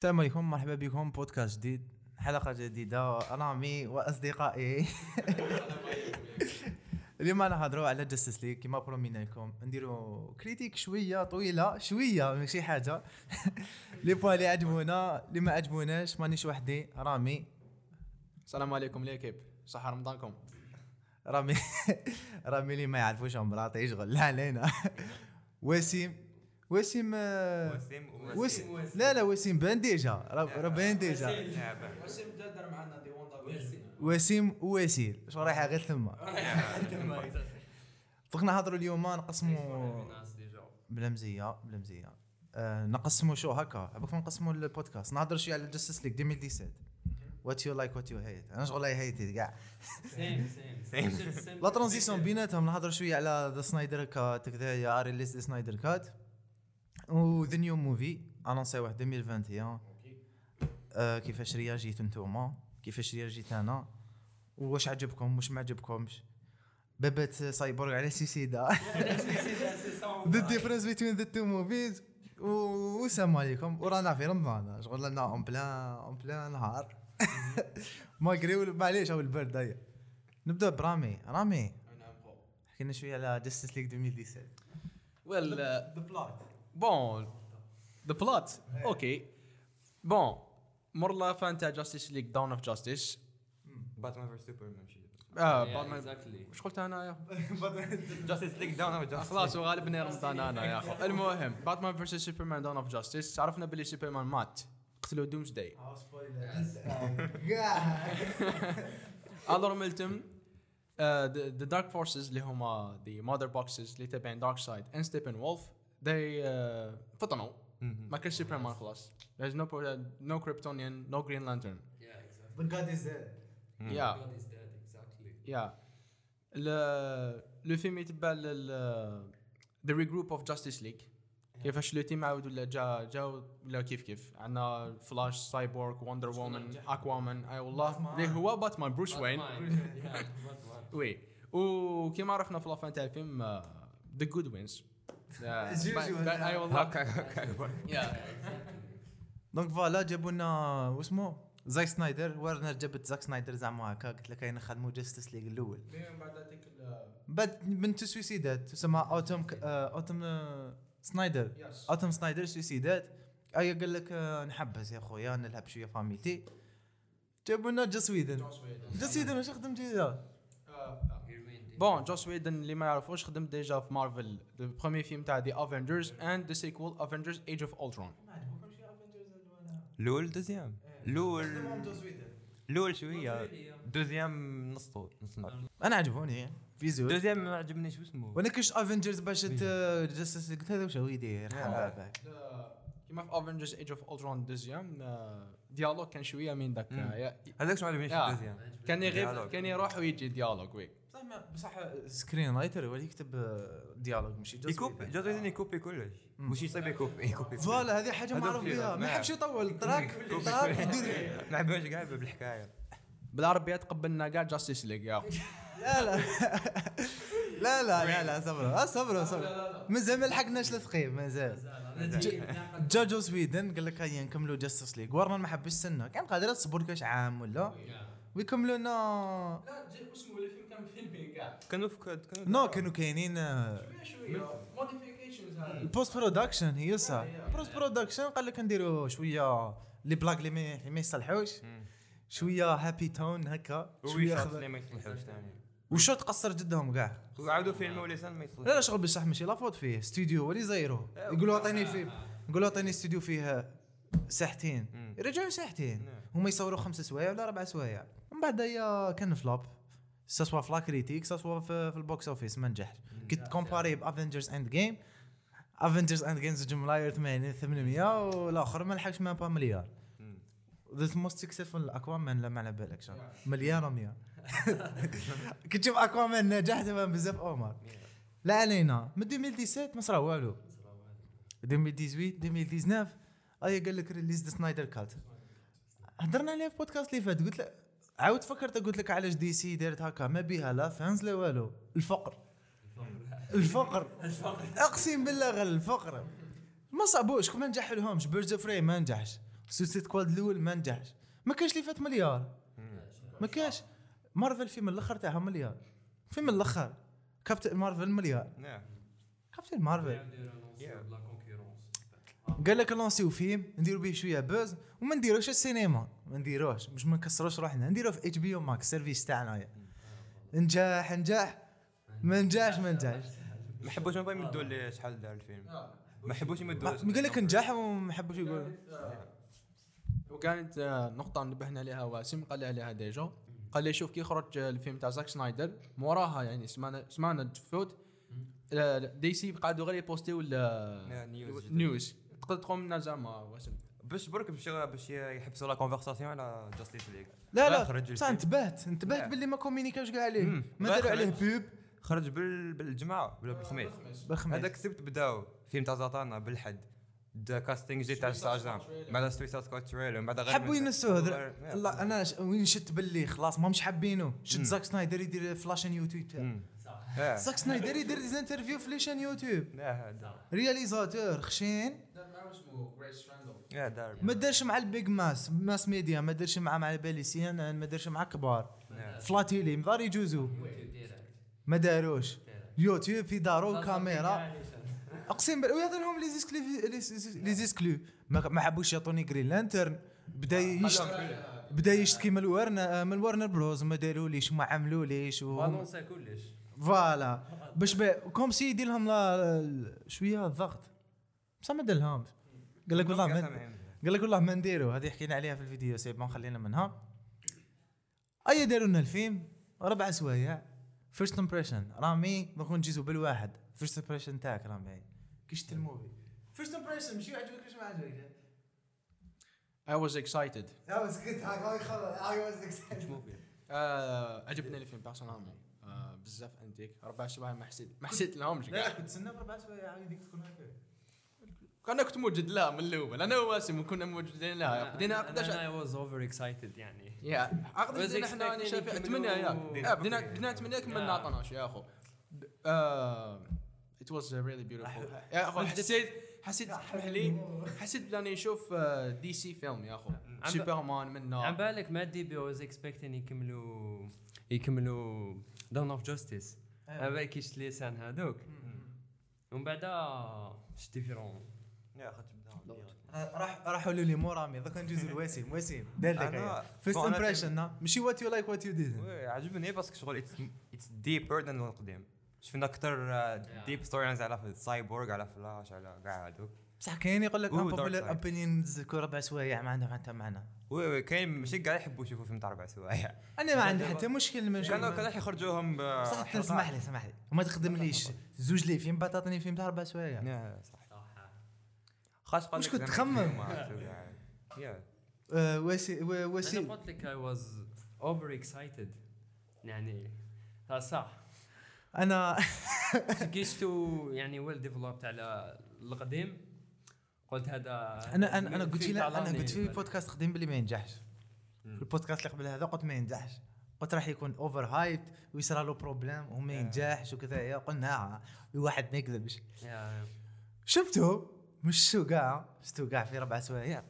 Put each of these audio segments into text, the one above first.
السلام عليكم مرحبا بكم بودكاست جديد حلقة جديدة رامي وأصدقائي. اليوم نهضروا على Justice League كيما برومينا لكم. نديروا critique شوية طويلة شوية ماشي حاجة. les points اللي عجبونا اللي ما عجبوناش مانيش وحدي رامي. السلام عليكم l'équipe. صحة رمضانكم؟ رامي. رامي اللي ما يعرفوش عمرها يشغل لا علينا. وسيم. وسيم آه، وسيم وسيم. لا لا وسيم بان ديجا. راه بان ديجا. وسيم. دار معنا دي ووندا وسيم. ووسيل شو رايحه غير ثم. دوك نهضروا اليوم نقسموا بلا مزيه بلا مزيه آه نقسموا شو هكا. عباك نقسموا البودكاست. نهضر شوية على جاستس ليك 2017 وات يو لايك وات يو هيت أنا شغل اي هيت كاع la transition بيناتهم. نهضر شوية على the Snyder Cut كذايا release the Snyder Cut و the new movie انونسيوه 2021 آه كيفاش رياجيتو نتوما كيفاش رياجيت أنا؟ واش عجبكم؟ واش ما عجبكمش؟ بابات سايبورغ على سيسيدا. the difference between the two movies والسلام عليكم. ورانا في رمضان. شغل لنا en plein en plein نهار. ماغري معليش هو البرد هيا. نبدأ برامي. رامي حكي لنا شوية على جاستس ليغ 2017 ويل ذا بلوت بون ذا بلوت أوكي بون مور فان تاع جاستيس ليج داون اوف جاستيس باتمان فيرس سوبرمان شي آه Yeah, باتمان exactly. وش قلت أنا يا جاستس ليج داون أو جاستس خلاص وغالبا رمضان أنا يا اخو المهم باتمان فيرسس سوبرمان داون اوف جاستيس عرفنا باللي سوبرمان مات قتلوا Doomsday alors même temps the dark forces اللي هما the Mother Boxes اللي تبعين Darkseid and Steppenwolf they uh, فطنوا ما كانش سوبرمان خلاص. There's no no Kryptonian no Green Lantern. Yeah, exactly. But God is dead. yeah. God is dead, exactly. يا le film يتبع لل the regroup of Justice League كيفاش le team عاود ولا جا جا ولا كيف كيف؟ عندنا Flash Cyborg Wonder Woman Aquaman أي والله. اللي هو باتمان Bruce Wayne. Yeah. وي وكيما عرفنا في la fin تاع الفيلم the good wins As usual. اي والله donc voilà جابوا لنا واسمو Zack Snyder. Warner جابت Zack Snyder زعما هكا. قلت لك أين خدموا Justice League الأول. بعد هذيك بعد بنت سويسيدات. تسمى Autumn ك- آه، Autumn آه، Snyder. Yes Autumn Snyder سويسيدات. أي قال لك آه، نحبس يا خويا نلعب شوية فاميلتي جابوا لنا Joss Whedon. Joss Whedon. واش خدم جيدا He ruined it. bon Joss Whedon اللي ما يعرفوش خدم déjà في مارفل ال premier فيلم تاع the Avengers and the sequel Avengers Age of Ultron لول deuxième لول لول شوية. deuxième نص طول نص أنا عجبوني. في زود. deuxième ما عجبنيش واسمه وأنا كش Avengers باش Justice قلت هذا واش هو يدير؟ حبابك. كيما في Avengers Age of Ultron deuxième dialogue كان شوية من ذاك هذاك شو ما عجبنيش. في deuxième. كان يغيب. كان يروح ويجي dialogue oui بصح ما- بصح screenwriter هو اللي يكتب dialogue ماشي just يكوبي Whedon يكوبي كلش. مش يصيب يكوبي يكوبي voilà هذه حاجة معروف. بها. ما يحبش يطول. تراك كوبي تراك. يدير ما عجبوش كاع بالحكاية. بالعربيه تقبلنا كاع جاستيس ليج يا. لا لا. لا لا لا لا صبروا. آه، صبروا صبروا. مازال ما لحقناش الثقيل مازال جا جو سويدن قال لك هيا نكملوا جاستس ليغ ورنا ما حبش سنة. كان قادر تصبر كاش عام ولا؟ ويكملوا لنا لا اسمه الفيلم كان فيلمي كاع كانوا في نو كانوا كاينين شوية موديفيكيشنز ال post-production هي صح ال post-production قال لك نديروا شوية لي بلاك اللي ما اللي يصلحوش شوية happy tone هكا. شوية خضر ما يصلحوش ثاني وشو تقصر جدهم كاع. وعاودوا فيلموا les scènes ما يصلحوش. لا لا شغل بصح ماشي la faute فيه. استوديو هو اللي يقولوا عطيني فيلم يقولوا عطيني استوديو فيه ساعتين مم. يرجعوا ساعتين نعم. هما يصوروا خمس سوايع ولا أربع سوايع. من بعد هي كان flop soit في la critique soit في, في ال box office ما نجحش. كي تكومباري ب Avengers Endgame Avengers Endgame زوج ملاير 80 800 والآخر ما لحقش ما با مليار. the most successful Aquaman لا ما على بالك مليار مليار كي تشوف Aquaman نجح بزاف اومر لا علينا. من 2017 ما صرا والو. 2018 2019 أي قال لك Release the Snyder Cut هضرنا عليه في بودكاست اللي فات قلت لك عاود فكرت قلت لك علاش DC دارت هكا؟ ما بيها لا fans لا والو. الفقر. الفقر. أقسم بالله غير الفقر. ما صعبوش. ما نجح لهمش Birds of ما نجحش. Suicide Squad الأول ما نجحش. ما كانش اللي فات مليار. ما كانش. مارفل فيلم الأخر تاعها مليار. فيلم الأخر. Captain Marvel مليار. نعم. Captain Marvel. قال لك نلونسيو فيلم نديرو به شوية buzz وما نديروش السينما ما نديروش باش ما نكسروش روحنا نديروه في HBO Max ال service تاعنا. نجاح نجاح. ما نجاحش ما نجاحش. ما حبوش ما يمدوا لي شحال دار الفيلم. ما حبوش يمدوا. قال لك نجاح وما حبوش يقول وكانت آه، نقطة نبهنا عليها واسم قال لي عليها déjà. قال لي شوف كي خرج آه، الفيلم تاع Zack Snyder موراها يعني سمعنا سمعنا تفوت آه، DC قعدوا غير يبوستيو ال- news news تقدر تدخل منها زعما واسم. باش برك باش باش يحبسوا la conversation على Justice League لا لا خرج بصح. انتبهت انتبهت لا. باللي ما كومينيكاوش كاع عليه. ما لا، داروا عليه خرج. بوب خرج بال... بالجمعه ولا بالخميس. بالخميس. هذاك السبت بداو فيلم تاع زاتانا بالحد. دا كاستينج جديد تاع ستاجام بعد سويساد سكواد تريلر ومن بعد غير حبوا ينسوه هذا. لا أنا ش- وين شت باللي خلاص ما مش حابينه. شت. زاك سنايدر يدير فلاشن يوتيوب تاعو مم. آه زاك سنايدر يدير انترفيو في ليشان يوتيوب لا هذا رياليزاتور خشين دار ما دارش مع البيج ماس ماس ميديا ما دارش مع مع بالي سي ان ان ما دارش مع كبار. فلاتيلي مضار يجوزو ما داروش يوتيوب في دارو كاميرا اقسم بالله ويعطي لهم لي زيسكلو لي زيسكلو ما ما حبوش يعطوني جرين لانترن بدا يشتكي بدا يشتكي من الورنر من الورنر بروز ما داروليش وما عملوليش و بالونسا كلش فوالا. باش با- كوم سي يدير لهم شوية الضغط. بصح ما دارلهمش قال لك والله قال لك والله ما نديرو. هذه حكينا عليها في الفيديو. سيب ما خلينا منها. أي داروا لنا الفيلم؟ ربع سوايع. first impression رامي ما كون جيزو بالواحد. first impression تاعك رامي. كي شفت ال movie first impression مش يعجبك مش ما عجبك؟ I was excited. I was good. I was excited. آه، عجبني الفيلم personnellement بزاف انتيك ربع سوايع ما حسيت ما حسيت لهمش لا كنت تسنى بربع سوايع هذيك تكون هكا. أنا كنت موجود لها من الأول. أنا واسم كنا موجودين لها بدينا عقداش أنا واز اوفر اكسايتد يعني. يا بدينا إحنا ثمانية يا بدينا بدينا ثمانية كملنا Yeah. 12 يا أخو. it was really beautiful يا أخو حسيت حسيت اسمح لي حسيت بلاني نشوف دي سي فيلم يا أخو. سوبرمان منه عم بالك ما دي بي واز اكسبكتين يكملوا يكملوا دون اوف جاستيس عم بالك كيش لسان هذوك ومن بعد اش ديفيرون يا اخذت بدا راح راحوا لي مو رامي ذاك نجوز الوسيم وسيم دار لك فيرست أنا امبريشن ماشي وات يو لايك وات يو ديد وي عجبني باسكو شغل اتس ديبر ذان القديم شفنا أكثر ديب ستوري على السايبورغ على فلاش على كاع هذوك بصح كاين يقول لك side. اوبينيونز كل ربع سوايع ما عندهم حتى معنى. oui oui كاين ماشي كاع يحبوا يشوفوا فيلم تاع ربع سوايع. أنا ما عندي حتى مشكل ما كانوا كانوا يخرجوهم بصح اسمح لي اسمح لي. وما تخدمليش. زوج لي فيلم تعطيني فيلم تاع ربع سوايع. صح. خاص قال كنت تخمم؟ آه، وسي و- أنا قلت لك I was over excited يعني صح. أنا كيشتو يعني well developed على القديم. قلت هذا أنا أنا أنا قلت لا تاع أنا. قلت في بودكاست قديم بلي ما ينجحش. في البودكاست اللي قبل هذا قلت ما ينجحش. قلت راح يكون overhyped ويصير له problème وما ينجحش وكذا. قلنا آه، واحد ما يكذبش شفته مش كاع شفتو كاع في ربع سوايع.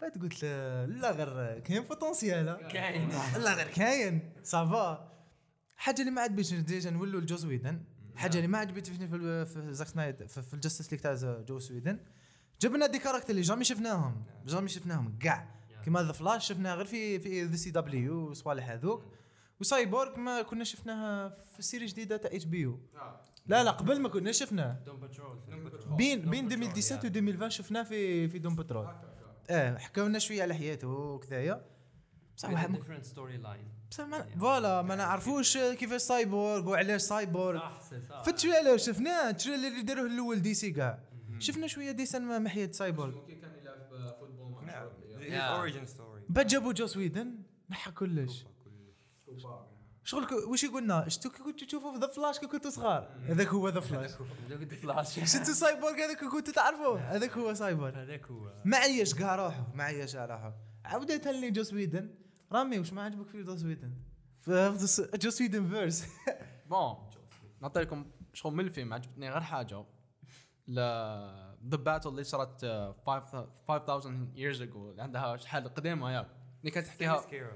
بعد قلت له، لا غير كاين potentiel كاين. لا غير كاين. ça va حاجة اللي ما عجبتنيش déjà نولوا لجوس ويدن. حاجة اللي ما عجبتني في في زاك سنايدر في, في ال Justice League تاع جوس ويدن. جبنا des caractères اللي jamais شفناهم jamais شفناهم كاع كيما The Flash شفناه غير في في ذا سي دبليو وصوالح هذوك. وسايبورغ ما كنا شفناها في ال série جديدة تاع HBO لا لا قبل ما كنا شفناه بين بين 2017 و 2020 شفناه في في Doom Patrol آه حكاو لنا شوية على حياته وكذايا. بصح واحد ما- different storyline بصح mais voilà ما نعرفوش كيفاش سايبورغ وعلاش سايبورغ. صح سي صح. في ال trailer شفناه ال trailer اللي داروه الأول DC كاع شفنا شوية des scènes من حياة سايبورغ. ممكن كان يلعب football مع Yeah. origin story. بعد جابوا جوس ويدن نحى كلش. شغل ك- وش يقولنا؟ شتو كي كنتوا تشوفوا في The Flash كي كنتوا صغار هذاك هو The Flash دوك فلاش شفتوا سايبورغ هذاك كنتوا تعرفوه هذاك هو سايبورغ. هذاك هو. ما عيش كاع روحه؟ ما عيش على روحه؟ عاودت لي جوس ويدن. رامي وش ما عجبك في جو سويدن؟ في جوس ويدن version bon نعطي لكم شغل من الفيلم عجبتني غير حاجة. the battle اللي صارت آه، 5000 years ago اللي عندها شحال قديمة ياك اللي كانت تحكيها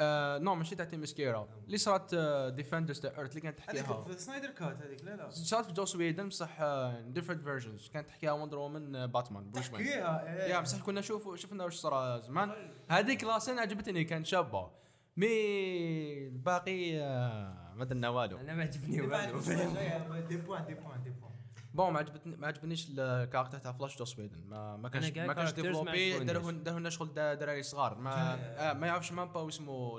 آه non ماشي تاع تيمسكيرا اللي صارت defenders the earth اللي كانت هذيك تحكيها في سنايدر كات هذيك لا لا. صارت في جوس ويدن بصح different versions كانت تحكيها وندر وومن باتمان بروس وين تحكيها يا. بصح كنا نشوف شفنا واش صار زمان. هذيك la scène عجبتني كانت شابة. mais الباقي آه، ما درنا والو. أنا ما عجبني والو. des points des points des points. bon ما عجبتني ما عجبنيش ال caractère تاع فلاش جوس ويدن. ما ما كانش ما كانش développé داروا لنا شغل دراري صغار. ما آه ما يعرفش même pas واسمو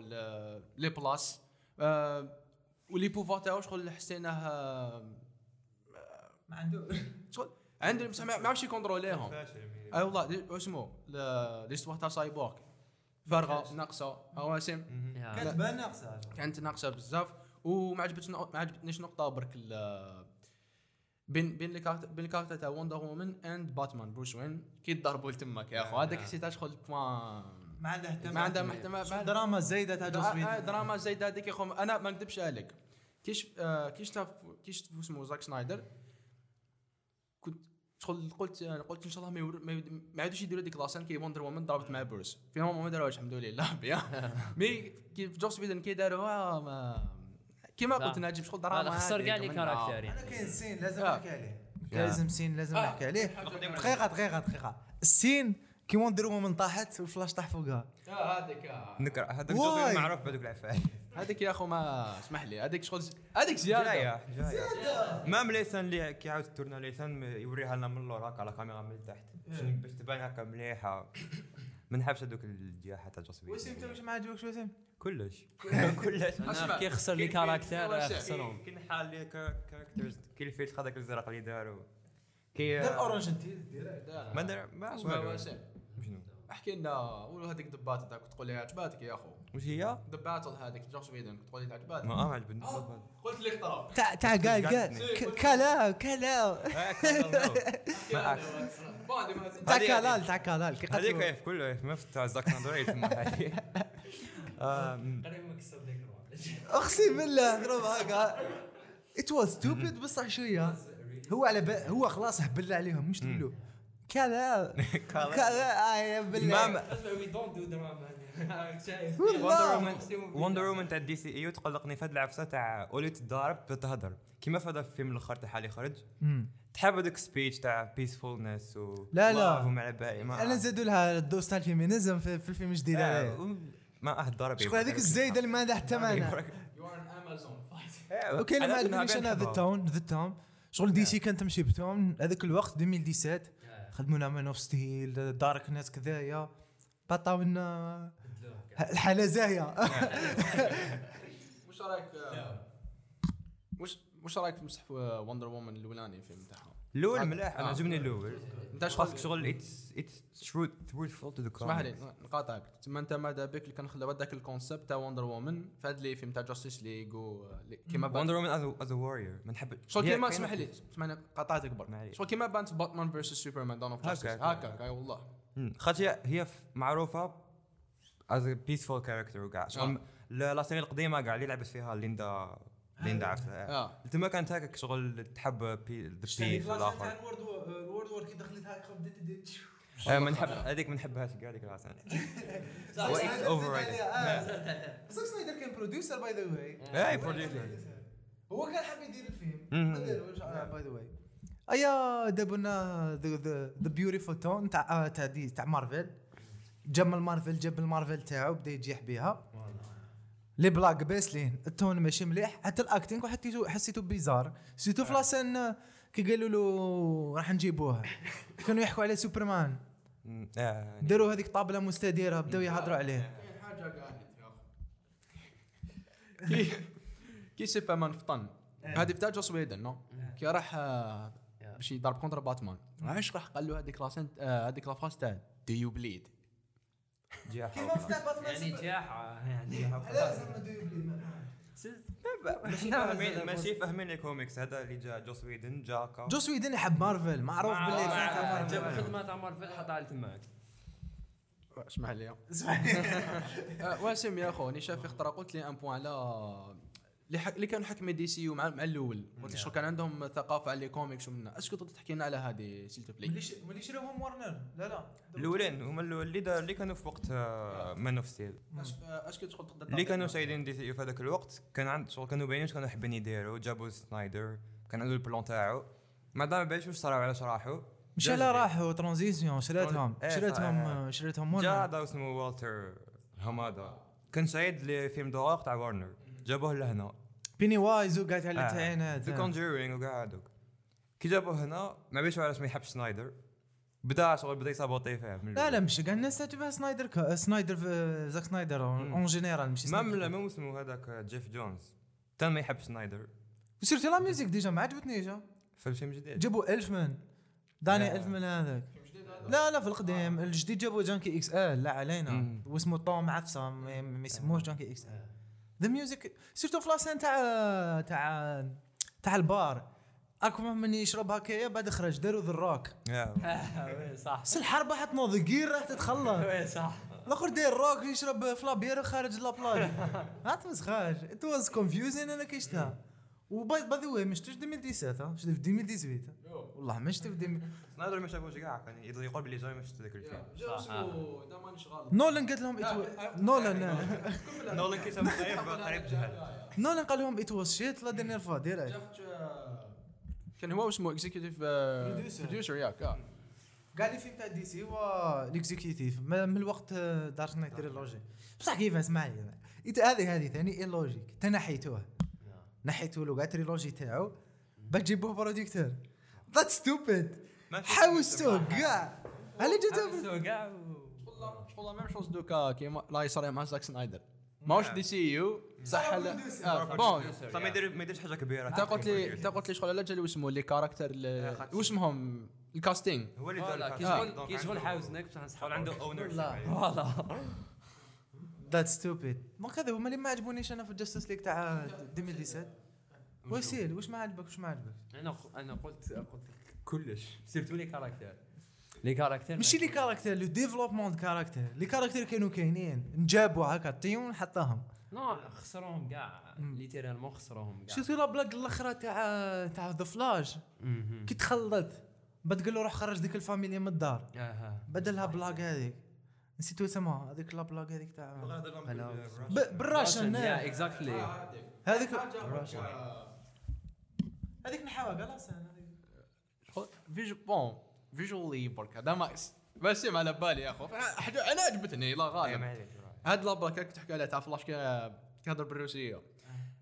les places. آه و les pouvoirs تاعو شغل حسيناه آه، ما عنده شغل عندي بصح ما ما يعرفش يكونتروليهم. اي والله دي- واسمو ل- l'histoire تاع سايبورغ فارغه ناقصة. رواسم كانت ناقصه كانت ناقصة بزاف. وما عجبتني ما عجبتنيش نقطة برك بين بين ال caractère بين ال caractère تاع وندر وومن and باتمان بروس وين كي يضربوا لتمك يا اخو هذاك حسيتها شغل ما ما عنده اهتمام ما عنده شو دراما زايدة تاع جوس آه، دراما زايدة هذيك يا اخو أنا ما نكذبش عليك. كيش آه، كيش شاف كيش اسمه زاك سنايدر؟ كنت شغل قلت قلت إن شاء الله ما يور- ما يديروا ديك لاسان كي وندر وومن ضربت مع بروس في ما داروهاش الحمد لله. بيا مي كيف جوس ويدن كي داروها ما كيما لا. قلت نجيب شغل دراما خسر كاع لي من- كاركتير أنا كاين سين لازم آه. نحكي عليه. آه. لازم سين لازم آه. نحكي عليه. دقيقة دقيقة دقيقة. السين كي وندر وومن طاحت والفلاش طاح فوقها. آه، هذيك. آه. نكره هذاك معروف بهذوك العفاية. هذيك يا أخو ما اسمح لي. هذيك شغل هذيك زيادة. جاية جاية. مام ليسان اللي كيعاود تورنا ليسان يوريها لنا من اللور هكا على كاميرا من التحت باش- باش تبان هكا مليحة. ما نحبش هذوك الجياحه تاع جوس وسيم. انت واش ما عجبكش وسيم؟ كلش. كلش. أنا كي خسر لي كاركتير خسرهم كاين حال لي كاركترز كي الفيلتر هذاك الزرق اللي داروا كي دار اورنج انت ما دار ما شنو؟ احكي لنا قولوا هذيك دبات هذاك تقول لي عجباتك يا أخو. واش هي؟ ذا باتل هذيك جوس ويدن تقول لي عجباتك ما ما عجبني قلت لي اخترع تاع تاع قال قال كلا كلا. تاع كلال تاع كلال هذيك كيف؟ كله ما في تاع زاك ساندر يسمى هذه آم، قريب ليك أقسم بالله ضرب هكا. ات واز ستوبid بصح شوية. هو على هو خلاص هبل عليهم مش تقول له. كلا كلا آه يا بالله. وي دونت دو دراما. وندر وومن تاع DCEU تقلقني في هاد العفسة تاع ولي تضارب تهضر كيما في هذا الفيلم الآخر تاع حالي خرج. تحب هذاك speech تاع peacefulness و لا، لا. بالي أنا زادوا لها la dose تاع ال féminisme في, في الفيلم الجديد آه، ما أه ضرب شكون هذيك الزايدة اللي ما عندها حتى معنى OK أنا ما عجبنيش أنا the tone the tone شغل DC كانت تمشي ب tone هذاك الوقت 2017 خدمونا Man of Steel darkness كذايا. عطاو لنا الحالة زاهية. وش رأيك آه، وش وش رأيك في مسح وندر وومن الأولاني الفيلم تاعها الأول ملاح أنا آه. عجبني الأول أنت خاصك شغل شغل it's it's truthful to the اسمح لي نقاطعك. تما أنت ماذا بك اللي كان خلى هذاك ال concept تاع وندر وومن في هذا ال le film تاع Justice League كيما وندر وومن is a warrior ما نحب شغل كيما اسمح لي اسمعني قاطعتك برك معليش. شغل كيما بانت Batman versus Superman Dawn of Justice هكا. والله. خاطر هي- معروفة as peaceful character وكاع شغل série القديمة كاع اللي لعبت فيها ليندا ليندا عرفتها آه. تما كانت هكاك شغل تحب the peace والآخر. ال World War كي دخلت هكا بديت آه، ما نحب هذيك ما نحبهاش كاع هذيك العفسة It's overrated. زاك سنايدر كان producer by the way a producer هو كان حاب يدير الفيلم. مم. ما داروش by the way ايا جابوا لنا the beautiful tone تاع آه، تاع دي تاع مارفل جمل مارفل جاب المارفل تاعو بدا يجيح بها les blagues باسلين ال ton ماشي مليح. حتى ال acting حسيتو حسيتو bizarre surtout في la scène آه، كي قالوا له راح نجيبوها كانوا يحكوا على سوبرمان. آه، داروا هذيك طابلة مستديرة بداو يهضروا عليه. كاين حاجة قاعد يا أخي. كي سوبرمان فطن هذه بتاع جوس ويدن non؟ كي راح آه، باش يضرب contre باتمان. علاش راح قال له هذيك la scène آه، هذيك la phrase تاع do you bleed جاحة. يعني جاحة يعني ماشي فاهمين ماشي فاهمين الكوميكس هذا اللي جا جوس ويدن جاكا. جوس ويدن يحب مارفل. معروف باللي تاع جاب خدمة تاع مارفل حطها على تماك اسمح لي. آه، واسم يا اخو أنا شاف اخترا قلت لي ان بوان على اللي حك... اللي كانوا حكمي دي سي مع مع الأول. قلت شغل كان عندهم ثقافة على لي كوميكس ومنا اسكو تقدر تحكي لنا على هذه سيل تو ملي بلاي ش- ملي شراوهم ورنر. لا لا. الأولين هما اللي دا- اللي كانوا في وقت مان اوف ستيل اسكو تقدر تقدر اللي كانوا سايدين دي سي في هذاك الوقت كان عند شغل كانوا باينين واش كانوا حابين يديروا جابوا سنايدر كان عنده البلان تاعو. ما دام بالش واش صراو علاش راحوا مش لا. راحوا ترانزيسيون شريتهم. إيه، شريتهم صحيح. شريتهم جا ورنر. هذا اسمه والتر همادا. كان سعيد لفيلم دوغ تاع وارنر جابوه لهنا بيني وايز وقاعد على آه. التعينات ذا كونجورينغ وكاع هذوك كي جابوه هنا ما بيش علاش ما يحبش سنايدر بدا شغل بدا يسابوطي فيه لا لا مش كاع الناس تعجبها سنايدر كا سنايدر في زاك سنايدر اون جينيرال ماشي مام سنايدر. لا مام اسمه هذاك جيف جونز تان ما يحبش سنايدر surtout la musique déjà ما عجبتنيش ها. في الفيلم الجديد جابوا الفمان داني. الفمان هذاك لا لا في القديم الجديد جابوا جانكي إكس ال لا علينا. واسمه طوم عفسه ما ما يسموهش جانكي إكس ال the music surtout في la scène تاع تاع تاع البار؟ أكوامان يشرب هكايا بعد خرج داروا ذا الروك. oui صح. بس الحرب راح تنوض جير راح تتخلص oui صح. الآخر داير روك يشرب ف la bière خارج la plage ما تمسخاش it was confusing أنا كي شفتها و by by the way ما شفتوش 2017 ها شفت في 2018 والله ما شفت في 2000 سنايدر ما شافوش كاع كان يقول بلي جاي ما شفت ذاك الفيلم اذا مانيش غلط نولان قالت لهم نولان نولان كي شاف قريب قريب جهل نولان قال لهم it was shit la dernière fois direct كان هو اسمه executive producer ياك آه. قال لي فيلم تاع دي سي هو ال executive من الوقت دارك نايت trilogy بصح كيف اسمع لي إت- هذه هذه ثاني illogique تنحيتوه نحيتوا له قاعد trilogy تاعو بتجيبوه producteur that's stupid حوستوه كاع جبتوه so كاع شغل ما مش دوكا كيما لا يصير مع زاك سنايدر. ماهوش دي سي يو صح لا؟ آه، bon فما يدير ما يديرش حاجة كبيرة. انت قلت لي انت قلت لي شغل لا جا اسمه les caractères ال- واسمهم ال casting هو اللي دار كي. شغل كي شغل عنده- حاوزنك بصح عنده اونر voilà. that's stupid donc هذا هما اللي ما عجبونيش أنا في الجاستس ليك تاع 2017 وسيل واش ما عجبك؟ واش ما عجبك؟ أنا أنا قلت قلت لك كلش. surtout les caractères les caractères ماشي les caractères le développement de caractère les caractères كانوا كاينين نجابوا هكا طيون حطاهم. non خسروهم كاع littéralement خسروهم كاع شفتي la blague الأخرى تاع تاع ذا فلاش مهم. كي تخلط. بعد تقول له روح خرج ديك الفاميليا من الدار. بدلها بلاك هذيك. نسيتو اسمها هذيك لا بلاك هذيك تاع. بالراشن. اكزاكتلي هذيك. هذيك نحاوها قال فيجو بون فيجوالي برك هذا ما بس ما على بالي يا أخو. حاجة أنا عجبتني لا غالب. هاد لابا كنت تحكي عليها تاع فلاش كا- تهضر بالروسية.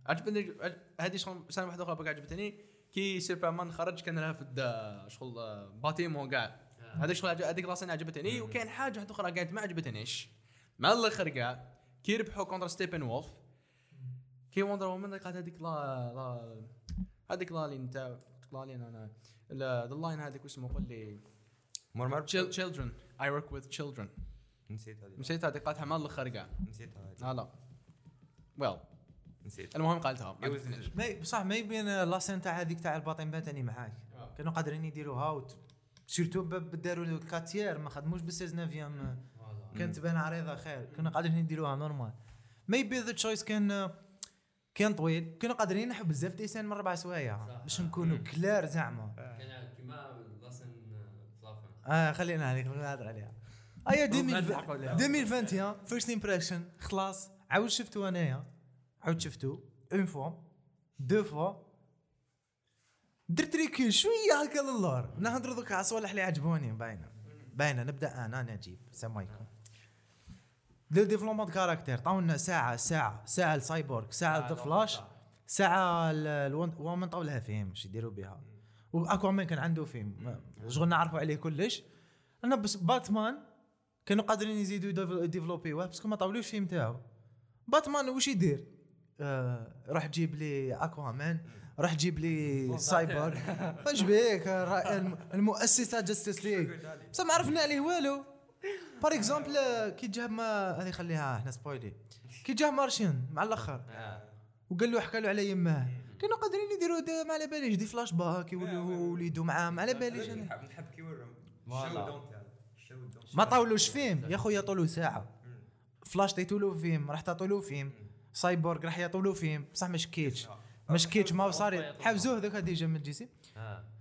عجبتني عج- هذه شغل سنة واحدة أخرى عجبتني كي سوبرمان خرج كان لها في شغل آه، bâtiment كاع هذيك شغل عج- هذيك la scène عجبتني وكان حاجة واحدة أخرى قاعد ما عجبتنيش. مع الآخر كاع كي ربحوا contre ستيبن وولف كي وندر وومن قالت هذيك لا لا هذيك لا لين تاع لا لين أنا the line هذيك واسمه قول لي. مرمر children. I work with children. نسيت هذه. نسيت هذيك قالتها مع الآخر كاع نسيت هذه. لا لا. ويل نسيت. المهم قالتها. عجبتنيش. ما بصح ما يبين لاسين تاع هذيك تاع الباطن باتني معاك. كانوا قادرين يديروها. سيرتو داروا له كاتير ما خدموش بالسيز نافيام كانت تبان عريضه خير. كانوا قادرين يديروها نورمال ميبي ذا تشويس كان كان طويل كانوا قادرين ينحوا بزاف ديسان من ربع سوايع باش نكونوا كلار زعما. كان كيما لاسن فلافن آه خلينا عليك نهضر عليها. ايا نضحكوا عليها. 2021 first impression خلاص. عاود شفتو أنايا. عاود شفتو une fois deux fois درت recul شوية هكا للور نهضروا دوك على الصوالح اللي عجبوني. باينة. باينة نبدأ أنا نجيب. السلام عليكم. du développement caractère عطاونا ساعة ساعة ساعة السايبورغ ساعة ذا فلاش ساعة الومن طاو لها فيلم إيش يديروا بها وأكوامان كان عنده فيلم شغل نعرفوا عليه كلش. أنا بس باتمان كانوا قادرين يزيدوا يديفلوبيوه بس ما طاولوش فيلم تاعو. باتمان وش يدير؟ آه راح جيب لي اكوامان راح جيب لي سايبر أيش بيك؟ را- الم- المؤسس تاع جاستس ليج بس ما عرفنا عليه والو. par exemple كي جاب ما هذه خليها إحنا spoiler كي جاب Martian مع الأخر. وقال له حكى له على يماه كانوا قادرين يديروا ما على باليش des flashbacks يولوا وليدو معاه ما على باليش. نحب نحب كي ورم. ما طاولوش فيلم. يا خويا طولوا ساعة. فلاش تعطوا له فيلم راح تعطوا له فيلم سايبورغ راح يعطوا له فيلم. بصح ما شكيتش. ما شكيتش ما صار حفزوه ذاك déjà من DC.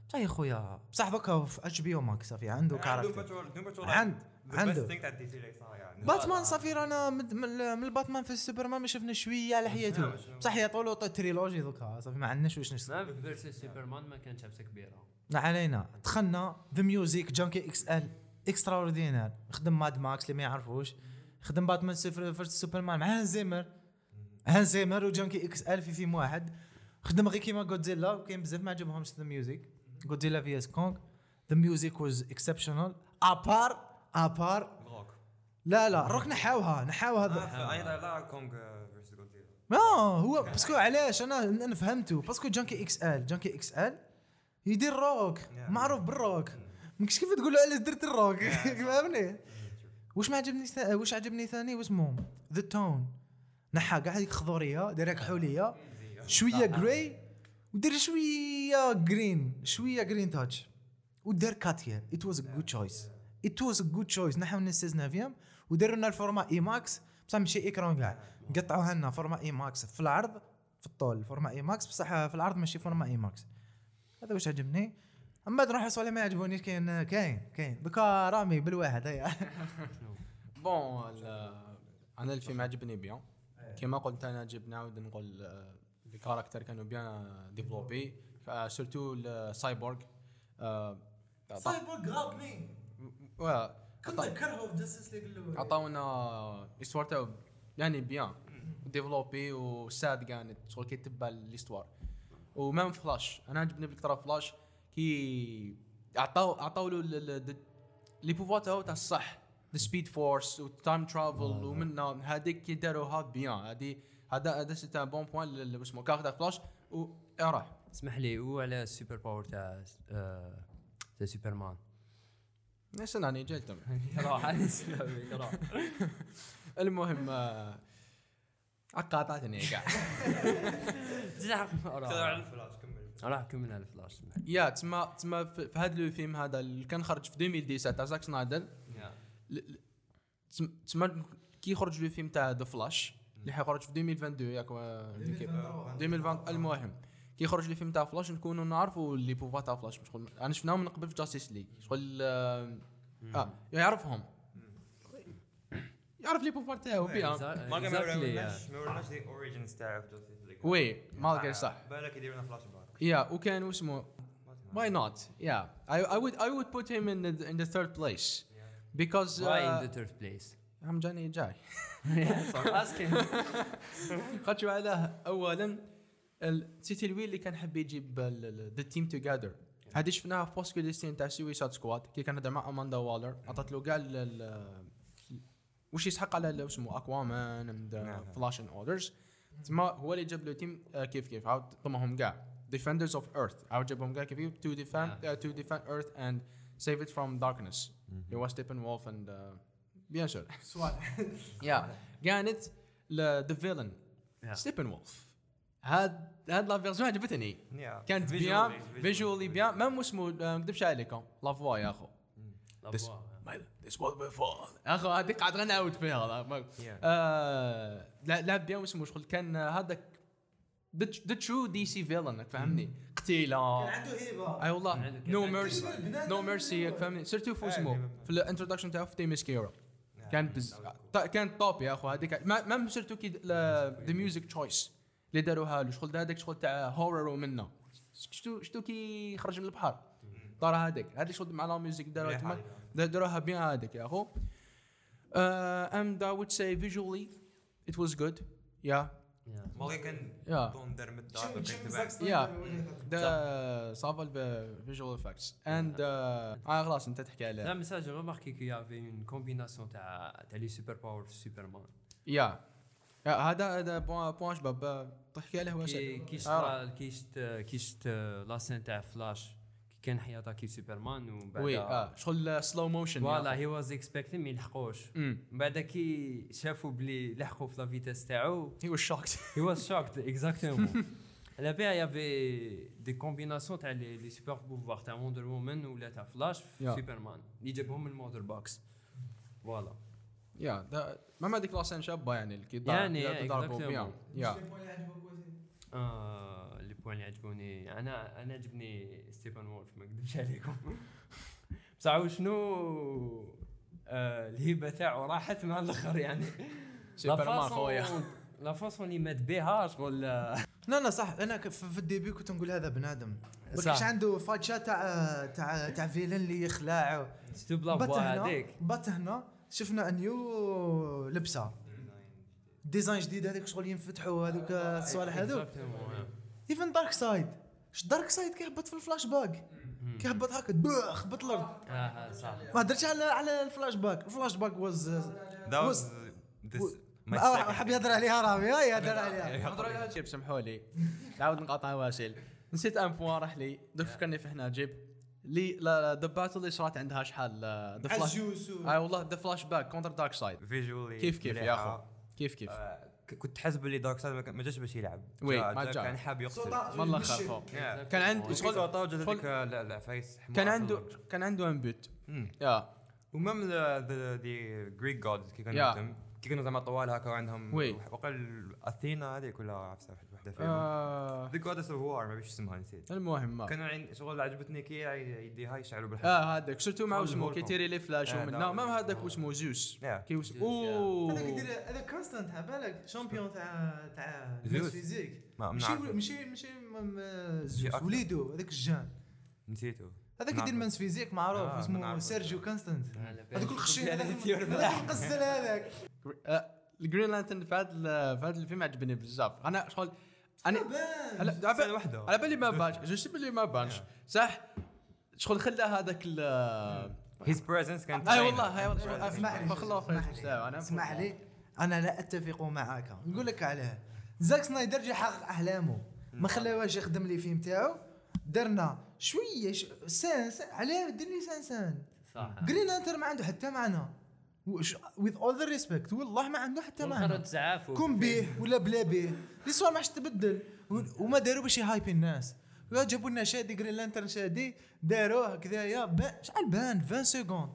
بصح يا خويا. بصح دوكا في HBO Max ça y est. عنده caractère. عنده عند عنده. يعني باتمان صافي رانا من من من الباتمان في السوبرمان ما شفنا شوية على حياته. بصح يعطوا له trilogie دوكا صافي ما عندناش واش في versus سوبرمان ما كانتش حبسه كبيره علينا. دخلنا the music Junkie XL extraordinaire خدم Mad Max اللي ما يعرفوش. خدم باتمان versus سوبرمان مع Hans Zimmer Hans Zimmer و Junkie XL في فيلم واحد. خدم غير كيما جودزيلا وكاين بزاف ما عجبهمش the music Godzilla vs Kong the music was exceptional ابار ابار روك لا لا روك نحاوها نحاوها هذا. أيضا لا كونغ جودزيلا لا هو باسكو علاش؟ أنا أنا فهمته. باسكو جانكي إكس إل جانكي إكس إل يدير روك. معروف بالروك. ماكش كيف تقول له علاش درت الروك؟ فهمني؟ واش ما عجبني واش عجبني ثاني؟ واسمه ذا تون نحى كاع هذيك خضورية دايرة كحوليه شوية جراي ودير شوية جرين شوية جرين تاتش ودار كاتيا it was a good choice it was a good choice نحاو من 16 neuvième وداروا لنا ال format IMAX. بصح ماشي écran كاع قطعوها لنا format IMAX في العرض في الطول. format IMAX بصح في العرض ماشي format IMAX. هذا واش عجبني؟ أما نروح على ما يعجبونيش كاين كاين كاين. دوكا رامي بالواحد هيا. bon أنا الفيلم عجبني bien. كما قلت أنا عجبني نعاود نقول آه، الcaractères كانوا bien développés. سورتو السايبورغ آه، سايبورغ غابني في جاستس ليج الأول عطاونا استوار تاعو يعني بيان. ديفلوبي وساد كانت شغل كي تبع الإستوار. ومام فلاش أنا عجبني بالكثره فلاش كي عطاو عطاو له لي بوفوار تاعو تاع الصح ذا سبيد فورس والتايم ترافل ومن هذيك كي داروها بيان. هذه هذا هذا سيت ان بون بوان اسمه كاركتر فلاش و راح. اسمح لي هو على السوبر باور تاع آه، تاع سوبرمان نسن أنا جاي تم راح راح. المهم آه، قاطعتني الفلاش كمل. راح كمل على الفلاش. يا تسمى تسمى في هذا الفيلم هذا اللي كان خرج في 2017 تاع زاك سنايدر تسمى كي خرج له فيلم تاع ذا فلاش اللي حيخرج في 2022 ياك و- كيف 2020 المهم كي يخرج لي فيلم تاع فلاش نكونوا نعرفوا اللي بوفا تاع فلاش. شغل أنا شفناهم من قبل في جاستيس ليج شغل آه, آه يعرفهم. يعرف لي بوفا تاعو بيان. ما كان ما ورناش yeah. ما ورناش دي اوريجينز تاع جاستيس ليج وي مالك صح. بالك يديروا لنا فلاش باك يا وكان اسمه؟ Why not? yeah I, I would I would put him in the in the third place. Because Why in uh, the third place? I'm جاني جاي asking. خاطر علاه اولا. سيتي الويل اللي كان حب يجيب ذا تيم توجذر هذه شفناها في بوست كريستين تاع سويساد سكواد كي كان هذا مع اماندا والر عطت له كاع ال- ال- وش يسحق على اسمه اكوامان اند. فلاش اند اوردرز تما هو اللي جاب له تيم كيف كيف عاود ضمهم كاع ديفندرز اوف ايرث عاود جابهم كاع كيف كيف تو ديفند تو ديفند ايرث اند سيف ات فروم داركنس اللي هو ستيبن وولف اند بيان سور يا كانت ذا فيلن. ستيبن وولف هاد هاد لا فيرجن عجبتني. كانت بيان فيجوالي بيان. مام اسمه آه، ما نكذبش عليكم لا فوا يا أخو. This- before أخو هذيك قاعد غنعاود فيها. لا، ما- آه، لعب بيان اسمه شغل كان آه، هذاك ذا ترو دي سي فيلن فهمني؟ قتيلة. عنده هيبة. أي والله. نو كان- ميرسي نو ميرسي فهمني؟ سيرتو في اسمه في الانتروداكشن تاعو في تيمس كيرو كان بز... تا- كان توب يا أخو. هذيك ما ما سيرتو كي ذا ميوزك تشويس اللي داروها له شغل هذاك شغل تاع هورر ومنه. شتو شتو كي خرج من البحر. طار هذيك هذيك شغل مع لا ميوزك داروها تما. داروها بيان هذيك يا أخو. اند اي وود سي فيجوالي ات واز جود يا. كان يا. دون در مدار بيك يا. صافا الفيجوال افكتس اند آه خلاص انت تحكي لا عليه j'ai remarqué qu'il y avait une combinaison تاع تاع لي سوبر باور في سوبرمان يا هذا هذا بوان بوان شباب. آه، تحكي عليه واسع كي كي شت آه. كي شت كي شت لاسين تاع فلاش كي كان حياتا كي سوبرمان ومن بعد وي آه شغل سلو موشن فوالا هي واز اكسبكتين ما يلحقوش من بعد كي شافوا بلي لحقوا في لا فيتاس تاعو هي واز شوكت shocked, exactement. Après, il y avait des combinaisons تاع les super pouvoirs تاع Wonder Woman ولا تاع Flash في. Superman. اللي جابهم من ال Mother Box voilà يا دا- ما هذيك la scène شابة يعني اللي يعني، اللي yeah, ضربوا exactly. بيها. yeah. آه les points اللي عجبوني أنا أنا عجبني Steppenwolf ما نكذبش عليكم. بصح شنو؟ آه الهبه تاعو راحت مع الآخر يعني. سوبرمان خويا لا فاصون اللي مات بها شغل آه، لا لا صح. أنا في الديبي كنت نقول هذا بنادم ما صح. كانش عنده فاتشا تاع تاع تاع فيلن اللي يخلع ستو بلا بات فوا هنا هذيك بات هنا. شفنا نيو لبسة. ديزاين جديد هذيك شغل ينفتحوا هذوك الصوالح هذوك ايفن دارك سايد اش دارك سايد كيهبط في الفلاش باك كيهبط هكا خبط الأرض آه آه، صح. ما هدرتش على على ال flashback ال flashback was آه، second- حاب يهضر عليها رامي. يهضر عليها. نهضروا على هادشي سمحوا لي. نعاود نقاطع واسل نسيت un point راح لي. دوك فكرني في هنا جيب. لي لا the battle اللي صارت عندها؟ شحال the flash أي والله the flashback contre Darkseid visually كيف كيف يا. أخو؟ كيف كيف؟ آه، كنت حاسس باللي Darkseid ما جاش باش يلعب. oui، ما جا. كان حاب يقتل. والله Yeah. كان عند شغل شغل صوت وجد شغل- هذيك لا لا فايس حمار كان عنده. كان عنده ان بوت مم. يا. ومام ذا جريك جودز كي. كانوا كي كانوا زعما طوال هكا وعندهم وي. وقال أثينا هذيك ولا عرفت وحده فيهم ذا جودس اوف وار ما بيش اسمها نسيت المهم ما كانوا عين شغل عجبتني كي يديها يشعلوا بالحب آه هذاك سيرتو مع شغل اسمه كي. تيري لي فلاش آه، ومن ما هذاك واسمه زوس Yeah. كي. أوه هذاك كونستانت على بالك شامبيون تاع تاع زوس. ميس فيزيك ما ماشي. ماشي ماشي أكثر. وليدو هذاك الجان نسيته هذاك. يدير Men's Physique معروف آه، اسمه. سيرجيو كونستانت. هذاك الخشين هذاك. القزل هذاك ال Green Lantern في هذا في هذا الفيلم عجبني بزاف أنا شغل أنا على على واحدة. على بالي ما بانش. je sais باللي ما بانش. صح؟ شغل خلى هذاك ال his presence كانت أي. والله هاي والله. اسمع لي اسمع لي. أنا اسمع لي. أنا لا أتفق معك. نقول لك علاه زاك سنايدر جا حقق أحلامه. ما خلاوهاش يخدم les films تاعو. درنا شوية ش... سان سان علاه دير لي سان سان صح. Green Lantern ما عنده حتى معنى. with all the respect والله ما عنده حتى معنى. زعاف كون به ولا بلا به لي صوالح ما عادش تبدل. وما داروا باش يهايبي الناس. ولا جابوا لنا شادي Green Lantern شادي. داروه كذايا شحال بان؟ 20 secondes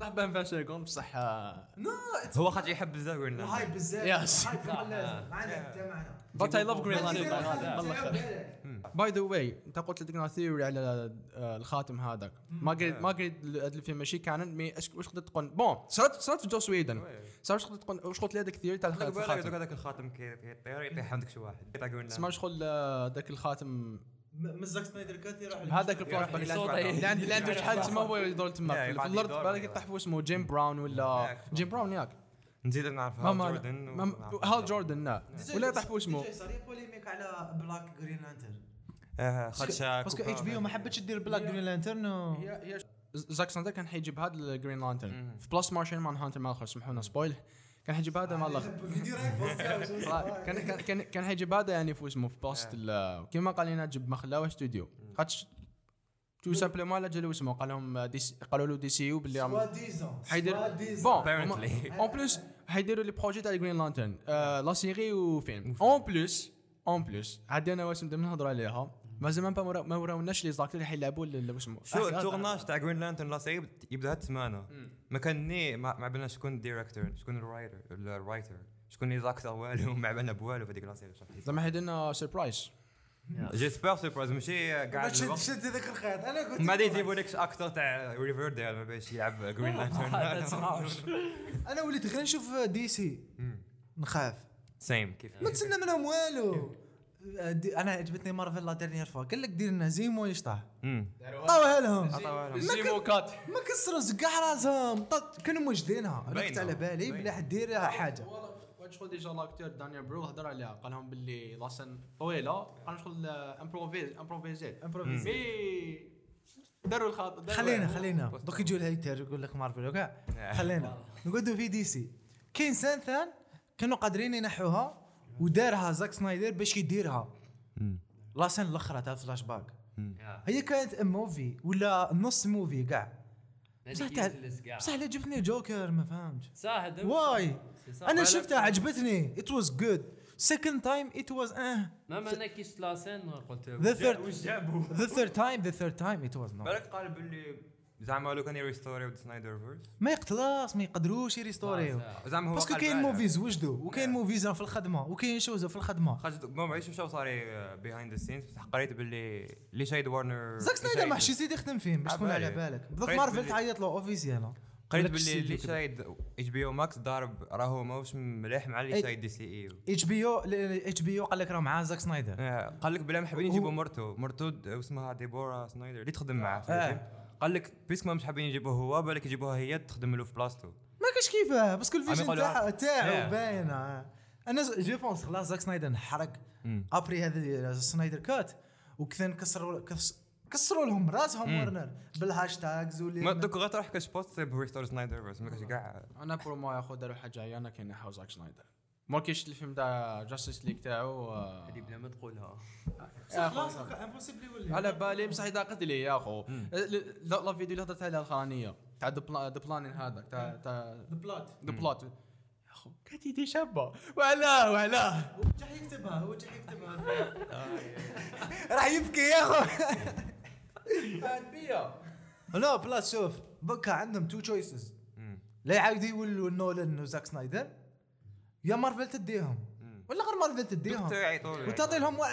صح بان 20 secondes بصح آه، no هو خاطر يحب بزاف قلنا hype بزاف اللازم. ما عنده حتى معنى. والله تاعو خير بالك. by the way انت قلت لدينا theory على آه، الخاتم هذاك. ما قريت ما قريت هذا الفيلم ماشي كان مي واش تقدر تقول؟ bon صارت صارت في Joss Whedon صارت واش تقدر تقول واش قلت لي هذاك ال theory تاع الخاتم؟ هذاك الخاتم يطيح عندك شي واحد. تسمع شغل آه، ذاك الخاتم؟ م- من زاك سنايدر كات يروح هذاك الفلاش back اللي عنده- شحال تسمى هو يدور تما. في- في الأرض بالك يطيح اسمه جيم براون ولا. جيم براون ياك. نزيد نعرف Hal Jordan Hal Jordan لا. ولا يطيح في اسمه صار polémique على black Green Lantern آه، خاطش parce que. HBO ما حبتش دير black Green Lantern زاك سنايدر كان حيجيب هذا ال Green Lantern. في بلاصة Martian Manhunter مال الآخر سمحونا spoil كان حيجيب هذا مال الآخر؟ كان كان كان كان حيجيب هذا يعني في اسمه في post ال- كيما قال لنا جيب ما خلاوه استوديو خاطش tout simplement لا جالو اسمه قال لهم قالوا له DCU باللي حيدير. Bon Apparently. en plus حيديروا les projets تاع Green Lantern la série وفيلم en plus en plus أنا واسم بدنا نهضروا عليها مازال ما ما وراوناش les acteurs اللي حيلعبوا شو ال tournage تاع Green Lantern la série يبدا هاد السمانه ما كان ني ما عبالنا شكون ال director شكون ال writer ال writer شكون les acteurs والو ما عبالنا بوالو في هذيك la série زعما حيديرنا surprise j'espère surprise ماشي ما قاعد تشد الوقت. شد هذاك الخيط أنا كنت من بعد يجيبوا لك actor تاع Riverdale ما باش يلعب Green Lantern أنا وليت غير نشوف DC نخاف same كيف ما تسنى منهم والو دي- أنا عجبتني Marvel la dernière fois قال لك دير لنا Zemo يشطح طاوها لهم عطاوها لهم. Zemo كات ما كسروا زكاع راسهم كانوا موجدينها أنا كنت. على بالي. بلا حد دير حاجة شغل déjà l'acteur دانيال برو هضر عليها. قال لهم باللي la scène طويلة قال شغل improvise improvisé. improvisé. mais داروا الخاطر خلينا خلينا. دوك يجوا ال haters يقول لك مارفل وكاع خلينا. نقعدوا في DC. كاين scène ثان كانوا قادرين ينحوها ودارها زاك سنايدر باش يديرها. la scène الأخرى تاع فلاش باك. هي كانت movie ولا نص movie كاع. بصح تاع بصح اللي جبتني جوكر ما فهمتش. صح هذا واي. أنا شفتها عجبتني. it was good second time it was آه. ما ما أنا كي شفت la scène قلت The third- واش جابوا؟ the third time the third time it was not بالك قال باللي زعما لو كان يريستوريو Snyderverse ما يقتلاش ما يقدروش يريستوريو زعما هو parce que كاين. movies وجدوا وكاين. movies في الخدمة وكاين shows في الخدمة. خرجت ما معيش مشاو صاري behind the scenes بصح قريت باللي اللي شايد وارنر زاك سنايدر ما حش يزيد يخدم فيهم باش تكون على. بالك. دوك مارفل تعيط له officiel قريت باللي كده. شايد HBO Max ضارب راهو ماهوش مليح مع اللي أي- شايد DCE. اتش بي أو اتش بي أو قال لك راه مع زاك سنايدر قال لك بلا ما حابين يجيبوا مرتو. مرتو اسمها ديبورا سنايدر اللي تخدم معاه آه. قال لك parce que ما مش حابين يجيبوه هو بالك يجيبوها هي تخدم له في بلاصتو ما كاش كيفاه parce que ال vision تاعو Yeah. باينه أنا je pense خلاص زاك سنايدر انحرق. أبري هذه سنايدر كات وكثر كسروا كس- كسروا لهم راسهم. ورنر بالهاشتاجز ما واللي دوك غير راح كاش بوست بريستور سنايدر بس ما كاش كاع أنا برو ما ياخذ داروا حاجة أنا كاين نحاو زاك سنايدر ما كاينش الفيلم تاع جاستس ليك تاعو آه، هذه بلا ما تقولها يا أخو. على بالي بصح اذا قلت لي يا أخو. لا فيديو اللي هضرت عليها الأخرانية. تاع ذا بلانين هذاك تاع تاع ذا بلاد ذا بلوت يا أخو كانت يدي شابة. وعلاه وعلاه هو جاي يكتبها. هو جاي يكتبها راح يبكي يا أخو. لا بلاد شوف بكا عندهم two choices. لا يعاودوا يولوا نولان وزاك سنايدر يا مارفل تديهم. ولا غير مارفل تديهم. وتعطي لهم وا-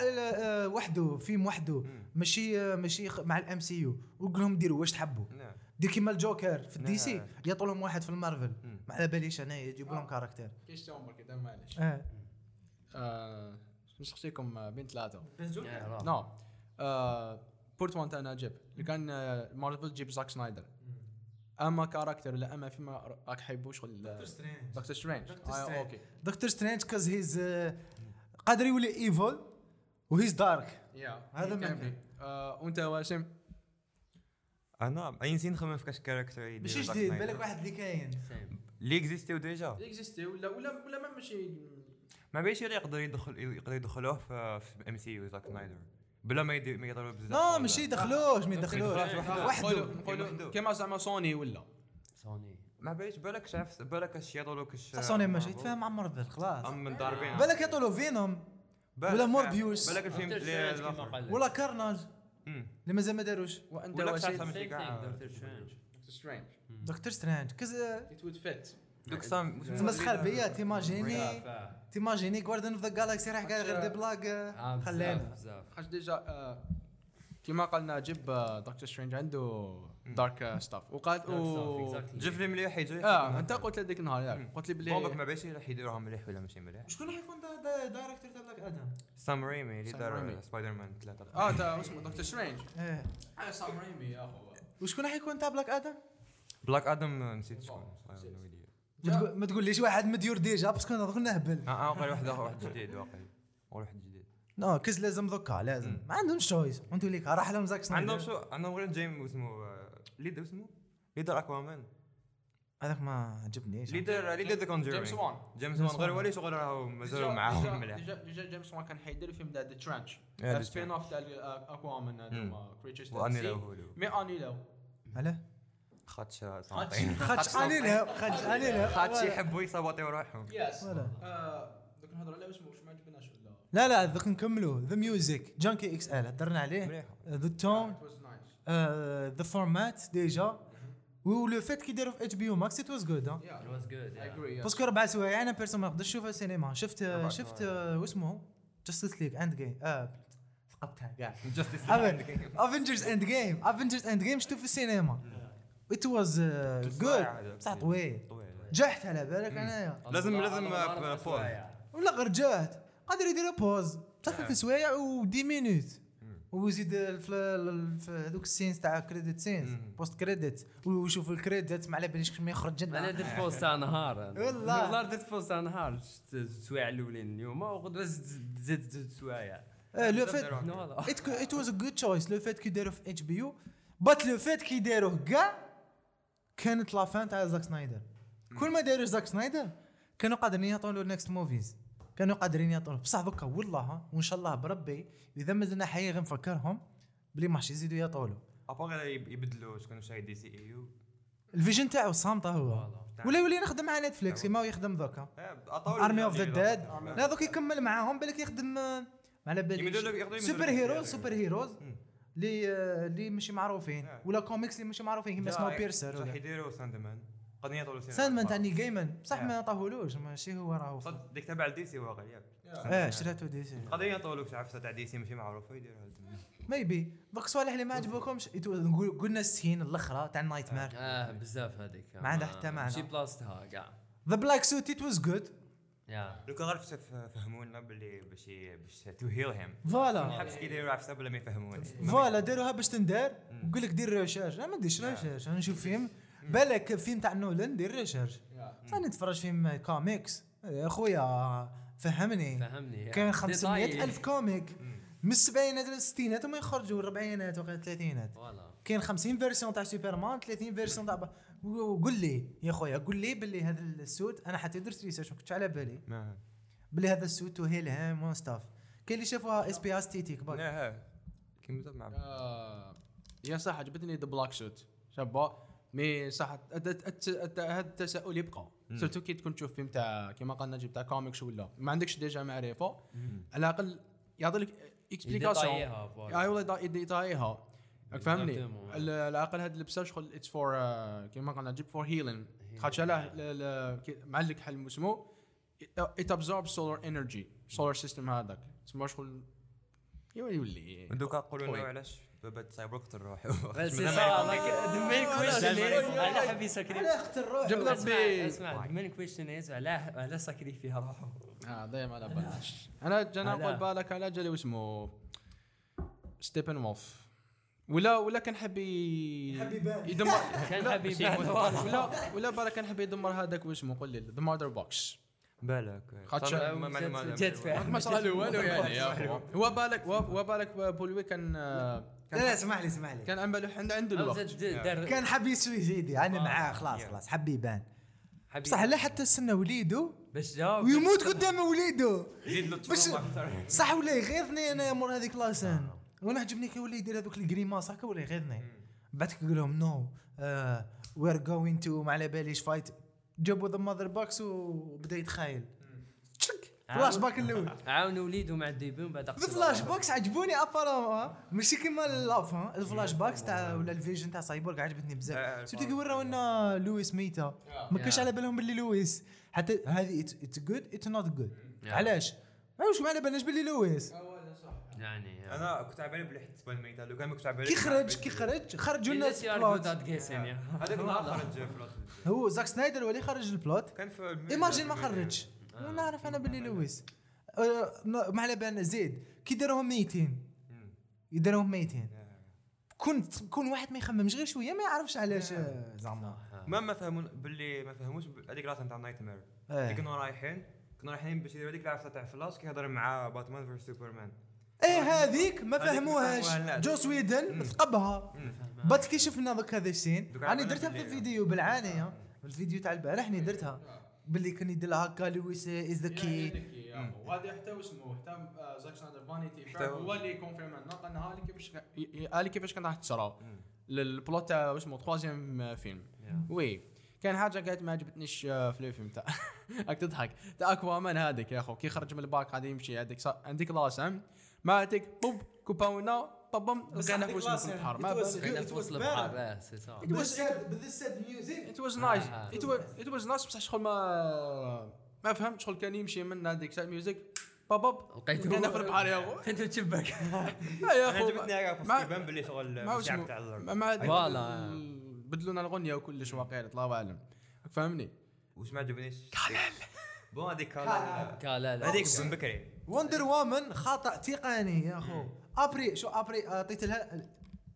آه، وحده فيلم وحده. ماشي آه، ماشي مع ال MCU وقول لهم ديروا واش تحبوا؟ نعم. دير كيما الجوكر في ال DC نعم. يعطوا لهم واحد في المارفل. ما على باليش أنا يجيبوا لهم caractère. عمر كذا معليش. آه. آه، آه، بين ثلاثة. n'importe un أنا جيب. اللي كان آه، مارفل تجيب زاك سنايدر. أما caractère ولا أما فيما راك حيبوا شغل آه، Doctor Strange. Doctor آه، Strange. Okay. Doctor Strange cause he's قادر يولي evil و he's dark يا هذا. آه، وأنت واسم أنا اي نسين نخمم في كاش كاركتر ماشي جديد. بالك واحد اللي كاين. اللي اكزيستيو ديجا اكزيستي ولا ولا ولا ما ماشي ما بيش اللي يقدر يدخل يقدر يدخلوه في في ام سي يو زاك سنايدر بلا ما يدير ما يضرب بزاف لا ماشي يدخلوش ما يدخلوش. وحده. نقولوا كيما زعما سوني ولا؟ سوني. ما بالك بالك شاف بالك اش له كش سوني ماشي يتفاهم مع مارفل خلاص. ام من ضاربين بالك له فينوم ولا موربيوس. بالك الفيلم. ولا كارناج. اللي مازال ما داروش. وأنت دكتور سترينج دكتور سترينج. كز ات وود فيت دوك سام تمسخر بيا تيماجيني. تيماجيني جواردن اوف ذا جالاكسي راح قال غير دي بلاك آه، آه، بزاف، خلينا بزاف خاش ديجا آه، كيما قالنا جيب آه، دكتور سترينج عنده دارك ستاف وقالت و... جيف لي مليح يجي آه انت قلت هذيك النهار ياك. قلت لي بومبك بلي ما باش راح يديروها مليح ولا ماشي مليح؟ شكون راح يكون director تاع Black Adam سام ريمي اللي دار. سبايدر مان ثلاثة. آه تا اسمه Doctor Strange إيه. آه سام ريمي يا اخو وشكون راح يكون تاع Black Adam Black Adam نسيت شكون. ما تقول- ما تقوليش واحد مديور déjà parce que أنا دوك نهبل. آه آه واقيلا واحد آخر واحد جديد واقيلا. واحد جديد. no cause لازم دوكا لازم. ما عندهمش choice وانتو ليك راح لهم زاك سنايدر. عندهم شو؟ عندهم غير جيم اسمه آه، ليد اسمه؟ ليدر Aquaman. هذاك ما عجبنيش ليدر ليدر ذا كونجورينج جيمس وان. جيمس وان. غير ولي شغل راهو مازالوا معاهم مليح. ديجا ديجا جيمس وان كان حيدير فيلم ذا ترانش سبين اوف تاع أكوامان. هذوما كريتشرز له هولو مي أني له علاه خاتش سنتين خاتش اني له خاتش اني له خاتش يحبوا يصابطوا روحهم يس. دوك نهضروا على واش ما عجبناش ولا لا لا ذوك نكملوا ذا ميوزك جانكي إكس ال هضرنا عليه ذا تون. the format déjà و le fait que داروا في HBO Max it was good Yeah, It was good, I yeah. agree. yes. parce que ربع سوايع أنا personnel ما نقدرش نشوفها السينما شفت شفت. واسمه Justice League Endgame آه ثقبتها كاع Avengers Endgame Avengers Endgame شفتو في السينما it was good بصح طويل جحت على بالك انايا لازم- لازم،. سوايع. ولا غير جات. قادر يدير pause صافي في سوايع و 10 minutes ويزيد في هذوك ال scenes تاع credit scenes. post credit ويشوف ال credit ما على باليش ما يخرج أنا درت post تاع نهار. والله. والله درت post تاع نهار. شفت السوايع الأولين اليوم. وغدوه زدت زدت سوايع. لو voilà. it was a good choice le fait que داروا في HBO but le fait que داروه كاع كانت la fin تاع زاك سنايدر. كل ما داروا زاك سنايدر كانوا قادرين يعطوا له next movies كانوا قادرين يعطوا بصح دوكا والله وإن شاء الله بربي إذا مازلنا حيين غنفكرهم بلي ما حش يزيدوا له أبغى يبدلوا شكون شاهد DCEU. ال vision تاعو صامته هو. ولا يولي يخدم مع Netflix ما هو يخدم دوكا. Army of the Dead لا دوك يكمل معاهم بالك يخدم ما على يمدوا super heroes. super heroes. اللي اللي ماشي معروفين آه. ولا كوميكس اللي ماشي معروفين كيما Snowpiercer صح ولا يديروا Sandman قد يطولوا سينما. ساندمان. تاع ني جيمن بصح آه. ما عطاهولوش ماشي هو راهو. صد ديك تبع الدي سي واقع ياك. آه شريتو دي سي قد يطولوا عفسه تاع دي سي ماشي معروفه يديروها ميبي دوك الصوالح اللي ما عجبوكمش قلنا السين الأخرى تاع نايت مير آه بزاف هذيك. ما عندها حتى معنى. شي بلاصتها كاع. ذا بلاك سوت ات واز جود لو كان فهموا لنا باللي باش باش تو هيل هيم فوالا. نحبس كيديروا عفسه بلا ما يفهموني فوالا داروها باش تندار. ويقول لك دير recherche أنا ما نديرش recherche أنا نشوف فيلم. بالك فيلم تاع نولان دير recherche أنا نتفرج فيلم كوميكس يا خويا فهمني. فهمني كاين 500 ديتاي. الف comic من السبعينات للستينات وما يخرجوا الربعينات ولا الثلاثينات. voilà. كاين 50 version تاع سوبرمان 30 version تاع وقول لي يا خويا قول لي باللي هذا ال suit أنا حتى درت recherche ما كنتش على بالي. ما باللي هذا ال suit وهي لهم و stuff كاين اللي شافوها اس بي esthétique برك. لا ها. كيما مع يا صح عجبتني the black suit شابة. mais صح هذا التساؤل يبقى. surtout كي تكون تشوف فيلم تاع كيما قال نجيب تاع كوميكس ولا. ما عندكش déjà معرفة. على الأقل يعطي لك explication. اي والله فهمني. على الأقل هذا اللبسه شغل it's for كيما قال نجيب for healing خاطش علاه معلق حل اسمه ات ابزورب سولار انرجي سولار سيستم هذاك. تسمى شغل يولي يولي. دوكا نقولوا. لنا علاش بابات سايبورغ تروح بس سي صا ذا مين كويشن على حبي ساكري على اخت الروح. جاب ولا- ربي أسمع. ذا مين كويشن از على على ساكري فيها روحه. آه دايما على بالك أنا جانا؟ نقول بالك على جالي اسمه ستيبن وولف ولا ولا كان يبان. يدمر. كان حبيبي ولا ولا بالك كان حب يدمر هذاك واسمه قول لي ذا ماذر بوكس بالك. خاطش- جات فيها ما صار له والو يعني هو بالك هو هو بالك بولوي كان آه، لا لا اسمح لي اسمح لي. كان عم بالو عنده عنده الوقت. كان حب يسوي زيدي أنا آه. معاه خلاص خلاص حب يبان. بصح لا حتى استنى وليدو. باش جاوب. ويموت قدام وليدو. زيد له صح ولا يغيظني أنا مور هذيك لاسان وأنا عجبني كي ولا يدير هذوك الكريماس هكا ولا يغيظني بعد كي يقول لهم نو وير جوين تو ما على باليش فايت جابوا ذا ماذر بوكس وبدا يتخايل. فلاش باك الأول. عاون وليدو مع الديبي ومن بعد ذا فلاش بوكس عجبوني ابارامون ماشي كيما الاف ها. الفلاش باكس تاع ولا الفيجن تاع سايبورغ عجبتني آه، بزاف سيرتو كي وراو لنا لويس ميتا. ما كانش على بالهم باللي لويس حتى هذه اتس جود اتس نوت جود علاش؟ ما على بالناش باللي لويس يعني أنا كنت على بالي بلي حتى تبان ميته لو كان ما كنتش على بالي كي خرج كي خرج خرجوا لنا الناس ال plot هذاك اللي خرج الوقت. هو زاك سنايدر هو اللي خرج ال plot كان في imagine ما خرجش ونعرف أنا باللي لويس. ن- ما على بالنا زيد. كي داروهم ميتين. يداروهم ميتين. كون كون واحد ما يخممش غير شوية ما يعرفش علاش آه، زعما. ما ما فهمون باللي ما فهموش هذيك la scène تاع nightmare. كنا رايحين كنا رايحين باش يديروا هذيك العفسة تاع فلاش كيهضر مع باتمان فيرس سوبرمان إيه هذيك ما فهموهاش. جو سويدن ثقبها. بات كي شفنا دوك هذا السين راني درتها في الفيديو بالعانيه الفيديو تاع البارح راني درتها. باللي كان يدير هكا لويس از ذا كي وهذا حتى اسمه؟ حتى زاك سنايدر فانيتي هو. اللي كونفيرم لنا. قال لنا هذه كيفاش هذه كيفاش كان راح تصرى. للبلوت تاع اسمه؟ تخوازيام فيلم وي. كان حاجة قالت ما عجبتنيش آه، في الفيلم تاع. راك تضحك. تاع اكوامان هذيك يا أخو. كي خرج من الباك غادي يمشي. هذيك عندك لاسم ما عندك بوب كوباونا طبم لقينا في وسط البحر ما كاين في وسط البحر آه سي It was nice. It was it was nice بصح شغل ما ما فهمت شغل كان يمشي من هذيك. ساعة ميوزك باب باب لقيته. لقينا في البحر يا اخو أنت تشبك. آه يا أنا أخو. عجبتني يبان باللي شغل ما الشعب تاع ما- voilà. ال- بدلونا الغنية وكلش واقيلا الله أعلم. فهمني؟ واش ما عجبنيش؟ bon هذيك كالال. كالال هذيك من بكري. Wonder Woman خطا تقني يا أخو. après شو après أعطيت لها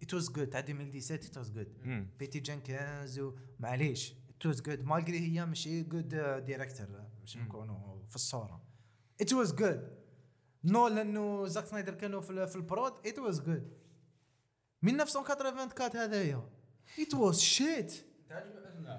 it was good تاع 2017 it was good. Patty Jenkins ومعليش ات واز جود malgré هي ماشي good director باش نكونوا في الصورة. it was good نولان وزاك سنايدر كانوا في, في ال prod it was good 1984 هذايا ات واز شيت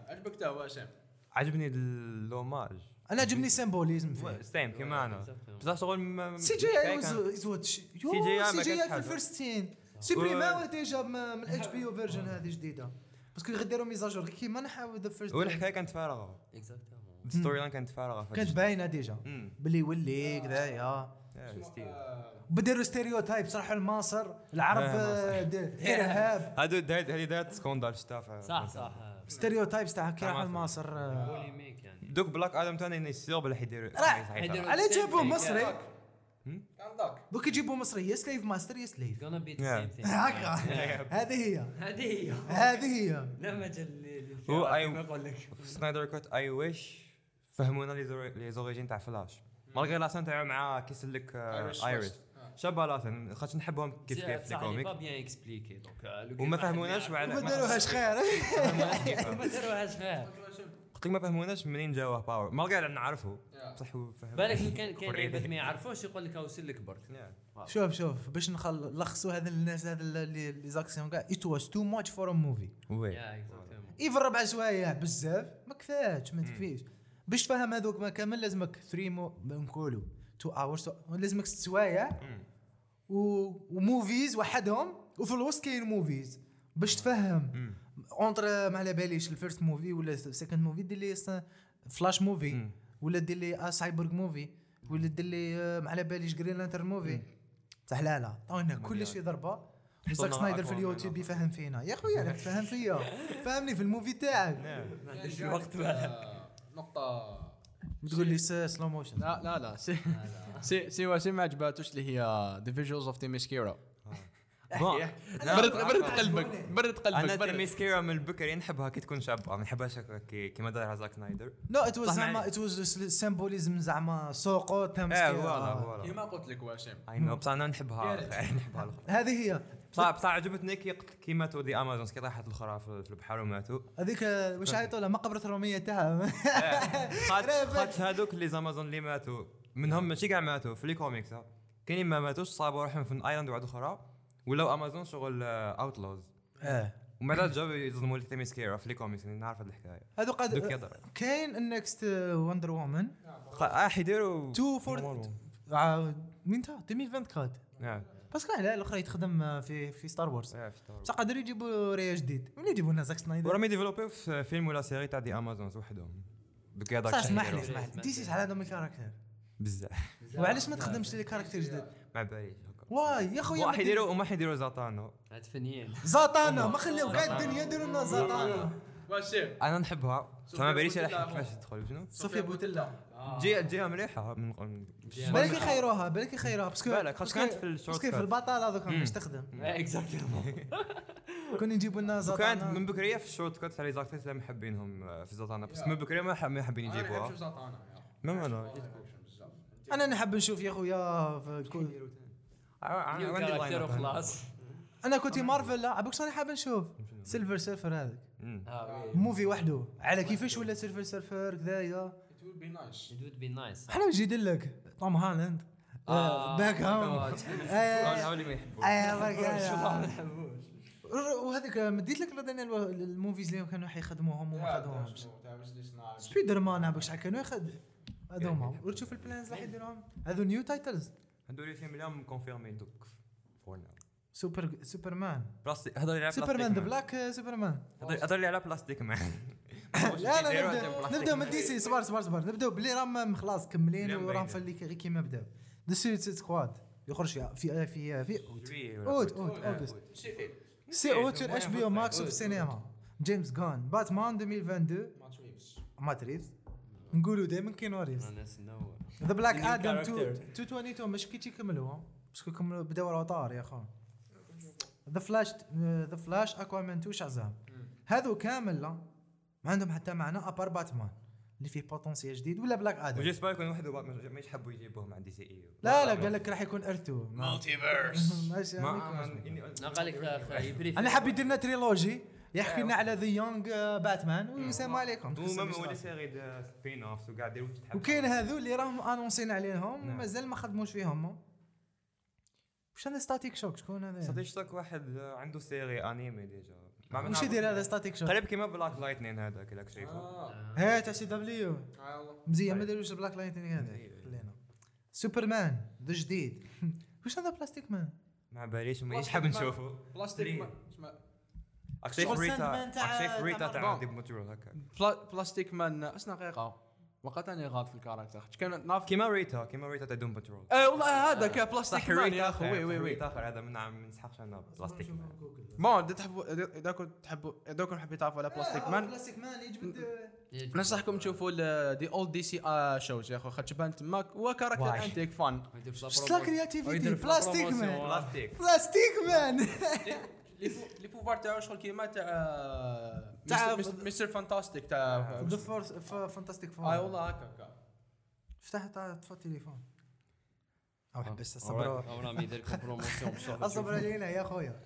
عجبك تا واسم عجبني اللوماج أنا عجبني سيمبوليزم فيه. ستيم كيما أنا. بصح شغل ما- سي جي آي كان- واز واز CGI ما سي جي آي في حاجة. الفيرست سين سوبريماوه ديجا من الاتش بي أو فيرجن هذه جديدة. باسكو يغدروا ميزاجور كيما نحاول ذا فيرست والحكاية كانت فارغة. اكزاكتومون الستوري لاين كانت فارغة كانت باينة ديجا. باللي يولي كذايا Yeah, ستيل. بدروا ستيريوتايب صراحة الماصر العرب آه، آه، ارهاب هادو هذه دارت سكوندال شتا في- صح صح. ستيريوتايبس تاع كي راح ماصر. الماصر. بوليميك دوك بلاك آدم تاني يصير بلا حيديروا راح حيديروا على جابوا. مصري. دوك. يجيبوا مصري. يا سليف ماستر يا سليف. Gonna be the Yeah. same thing. هكا هذه هي. هذه هي. هذه هي. لا مجال كما يقول لك. سنايدر كوت اي ويش فهمونا لي زور- لي زوريجين تاع فلاش. مالغي لاسان تاعو مع كيسلك West. شابه لاسان خاطش نحبهم كيف كيف في الكوميك با بيان اكسبليكي دونك وما فهموناش ما داروهاش خير. ما داروهاش غير قلت لك ما فهموناش منين جاوه باور مالغي على نعرفوا بصح هو فهم. بالك كان. عباد ما يعرفوش يقول لك هاو سلك برك. شوف شوف باش نلخصوا هذا الناس هذا اللي لي زاكسيون كاع ات واز تو ماتش فور ا موفي وي. even ربع سوايع بزاف ما كفاتش ما تكفيش. باش تفهم هذوك ما كامل لازمك 3 مو نقولوا 2 hours لازمك ست سوايع. و movies وحدهم وفي الوسط كاين movies باش تفهم. entre ما على باليش ال first movie ولا ال second movie دير لي Flash movie. ولا دير لي Cyborg movie ولا دير لي ما على باليش Green Lantern movie صح لا لا عطونا كلش في ضربه زاك حطونا سنايدر في اليوتيوب يفهم فينا يا خويا راك تفهم فيا فهمني في ال movie تاعك ما عنديش آه، نقطة تقول لي slow motion لا لا لا سي سي سي ما عجباتوش اللي هي the visuals of Themyscira bon برد برد قلبك برد قلبك أنا برد Themyscira من البكري نحبها كي تكون شابة. ما نحبهاش كي كيما دار زاك سنايدر no it was زعما. it was symbolism زعما سوقو إيه voilà voilà. كيما قلت لك واشم I know بصح أنا نحبها. نحبها. هذه هي. بصح بصح عجبتني كي كي ماتوا the Amazons كي طاحت الأخرى في في البحر وماتوا. هذيك واش عيطوا لها؟ مقبره روميه تاعها. خاطش خاطش هذوك les Amazones اللي ماتوا. منهم ماشي كاع ماتوا في les comics. كاينين ما ماتوش صابوا روحهم في island وعد أخرى. ولاو Amazons شغل outlaws آه ومن بعد جاو يظلموا Themyscira في les comics يعني نعرف هذه الحكاية. هذو قد كاين النكست وندر وومن آه حيديروا تو فور مين تا؟ 2024 نعم. باسكو على الآخر يتخدم في في ستار وورز آه، في ستار وورز. بصح قادروا يجيبوا ريا جديد. من يجيبوا لنا زاك سنايدر وراهم يديفلوبيو في فيلم ولا سيري تاع دي امازونز وحدهم. دوك هذاك اسمح لي يديروا. اسمح لي. ديسي على هذوم الكاركتر بزاف. وعلاش ما تخدمش لي كاركتر جديد؟ ما باليش واي يا خويا ما راح يديروا وما حيديروا زاتانو. هاد فنيين. زاتانا ما خليو كاع الدنيا يديروا لنا زاتانا واشم أنا نحبها. ما باليش. كيفاش تدخل شنو؟ صوفيا بوتيلا. جي جيها مليحة. من من- بالك يخيروها بالك يخيروها باسكو بالك، خاطر كانت في الشورت باسكو في. البطاله هذوك باش تخدم اكزاكتومون كون يجيبوا لنا وكانت زاتانا. من بكرية في الشورت كات تاع لي زاكتيس اللي محبينهم آه، في زاتانا. بس من بكرية ما حاب- ما حابين يجيبوها. ما أنا أنا نحب نشوف يا خويا في عندي لاين. وخلاص أنا كنت مارفل لا عبوك أنا حاب نشوف Silver Surfer هذاك. movie وحده. على كيفاش ولا Silver Surfer كذايا It would be nice. It would be nice. إحنا نجي لك؟ توم هولاند. آه، back آه، أنا هاولي ما وهذيك مديت لك ال movies اللي كانوا حيخدموهم وما خدموهمش سبايدر مان عبوك شحال كانوا يخد هذوما وتشوف ال plans اللي حيديروهم هذو new titles هذول الفيلم اليوم كونفيرمي دوك فور ناو سوبر سوبرمان بلاستيك اللي على سوبرمان ذا بلاك سوبرمان هذول اللي على بلاستيك مان لا لا نبدا نبدا من. دي سي صبر صبر صبر نبداو بلي راهم خلاص كملين وراهم باينة. في اللي كيما بداو ذا سويت سكواد يخرج في في في في جوي اوت اوت اوغست سي اوت sur اتش بي أو ماكس في السينما جيمس جون باتمان 2022 مات ريفز مات ريفز نقولوا دائما كينو ريفز الناس نو ذا بلاك آدم character. 222 مش كي تيكملوا باسكو كملوا بداو روطار يا اخو ذا فلاش ذا فلاش اكوامان 2 شازام هذو كامل لا. ما عندهم حتى معنى ابار باتمان اللي فيه بوتنسيال جديد ولا بلاك آدم وجيسبر يكون واحد ما يحبوا يجيبوه مع دي سي اي لا لا قال لك راح يكون ارثو مالتيفيرس ماشي ما ما قال لك أنا حاب يدير لنا تريلوجي يحكي لنا على ذا يونغ باتمان ويسلم عليكم. ومام ولي سيري سبين اوف وقاعد يديروا تتحب وكاين هذو اللي راهم انونسين عليهم نعم. مازال ما خدموش فيهم. وش هذا ستاتيك شوك شكون هذا؟ صدق اشتاك واحد آه، عنده سيري انيمي ديجا ما وش يدير هذا ستاتيك شوك قريب كيما بلاك لايتنين هذاك اللي شايفه آه. تاع سي دبليو والله مزيان ما داروش بلاك لايتنينغ هذا. خلينا. سوبرمان ذا جديد. وش هذا بلاستيك مان ما باليش ما يحب نشوفه بلاستيك ما- ريتا ريتا تاع هكا. بلا- بلاستيك مان اسنا دقيقه وقت اني غلط في الكاركتر. كان ناف كيما ريتا كيما ريتا تاع دوم باترول. اي والله هذا كان بلاستيك مان يا أخي وي وي وي. ريتا اخر هذا من ما نسحقش أنا بلاستيك مان. بون إذا تحبوا اذا كنت تحبوا إذا كنتم حابين تعرفوا على بلاستيك مان بلاستيك مان يجبد ننصحكم تشوفوا دي اولد دي سي شوز يا اخو خاطر تبان تماك هو كاركتر. انتيك فان كرياتيفيتي بلاستيك مان بلاستيك بلاستيك مان لي بوفوار تاعو شغل كيما تاع تاع- مستر- فانتاستيك تاع ذا فورس فانتاستيك اي فور والله هكا فتح تاع- طفى التليفون أو حبس صبروا صبروا أو راه يدير لكم بروموسيون بالشهر اصبر علينا يا خويا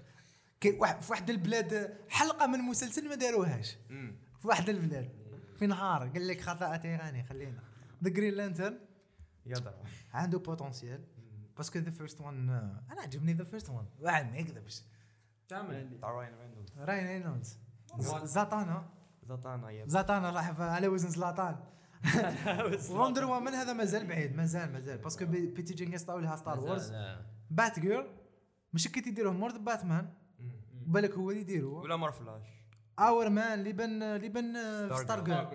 كي واحد في واحد البلاد حلقة من مسلسل ما داروهاش. في واحد البلاد. في نهار قال لك خطأ تيراني خلينا. ذا جرين لانترن يضرب عنده بوتنسيال باسكو ذا فيرست وان أنا عجبني ذا فيرست وان واحد ما يكذبش. تعمل. تاع راين رينولدز. راين رينولدز. زاتانا زطانا يا زاتانا راح ف- على وزن زلاتان وندر وومن هذا مازال بعيد مازال مازال. باسكو بي- بيتي جينغس طاو لها ستار وورز بات جيرل مش كي تيديروه مورد باتمان. بالك هو اللي يديروه. ولا مار فلاش. اور مان اللي بن اللي بن. Star Girl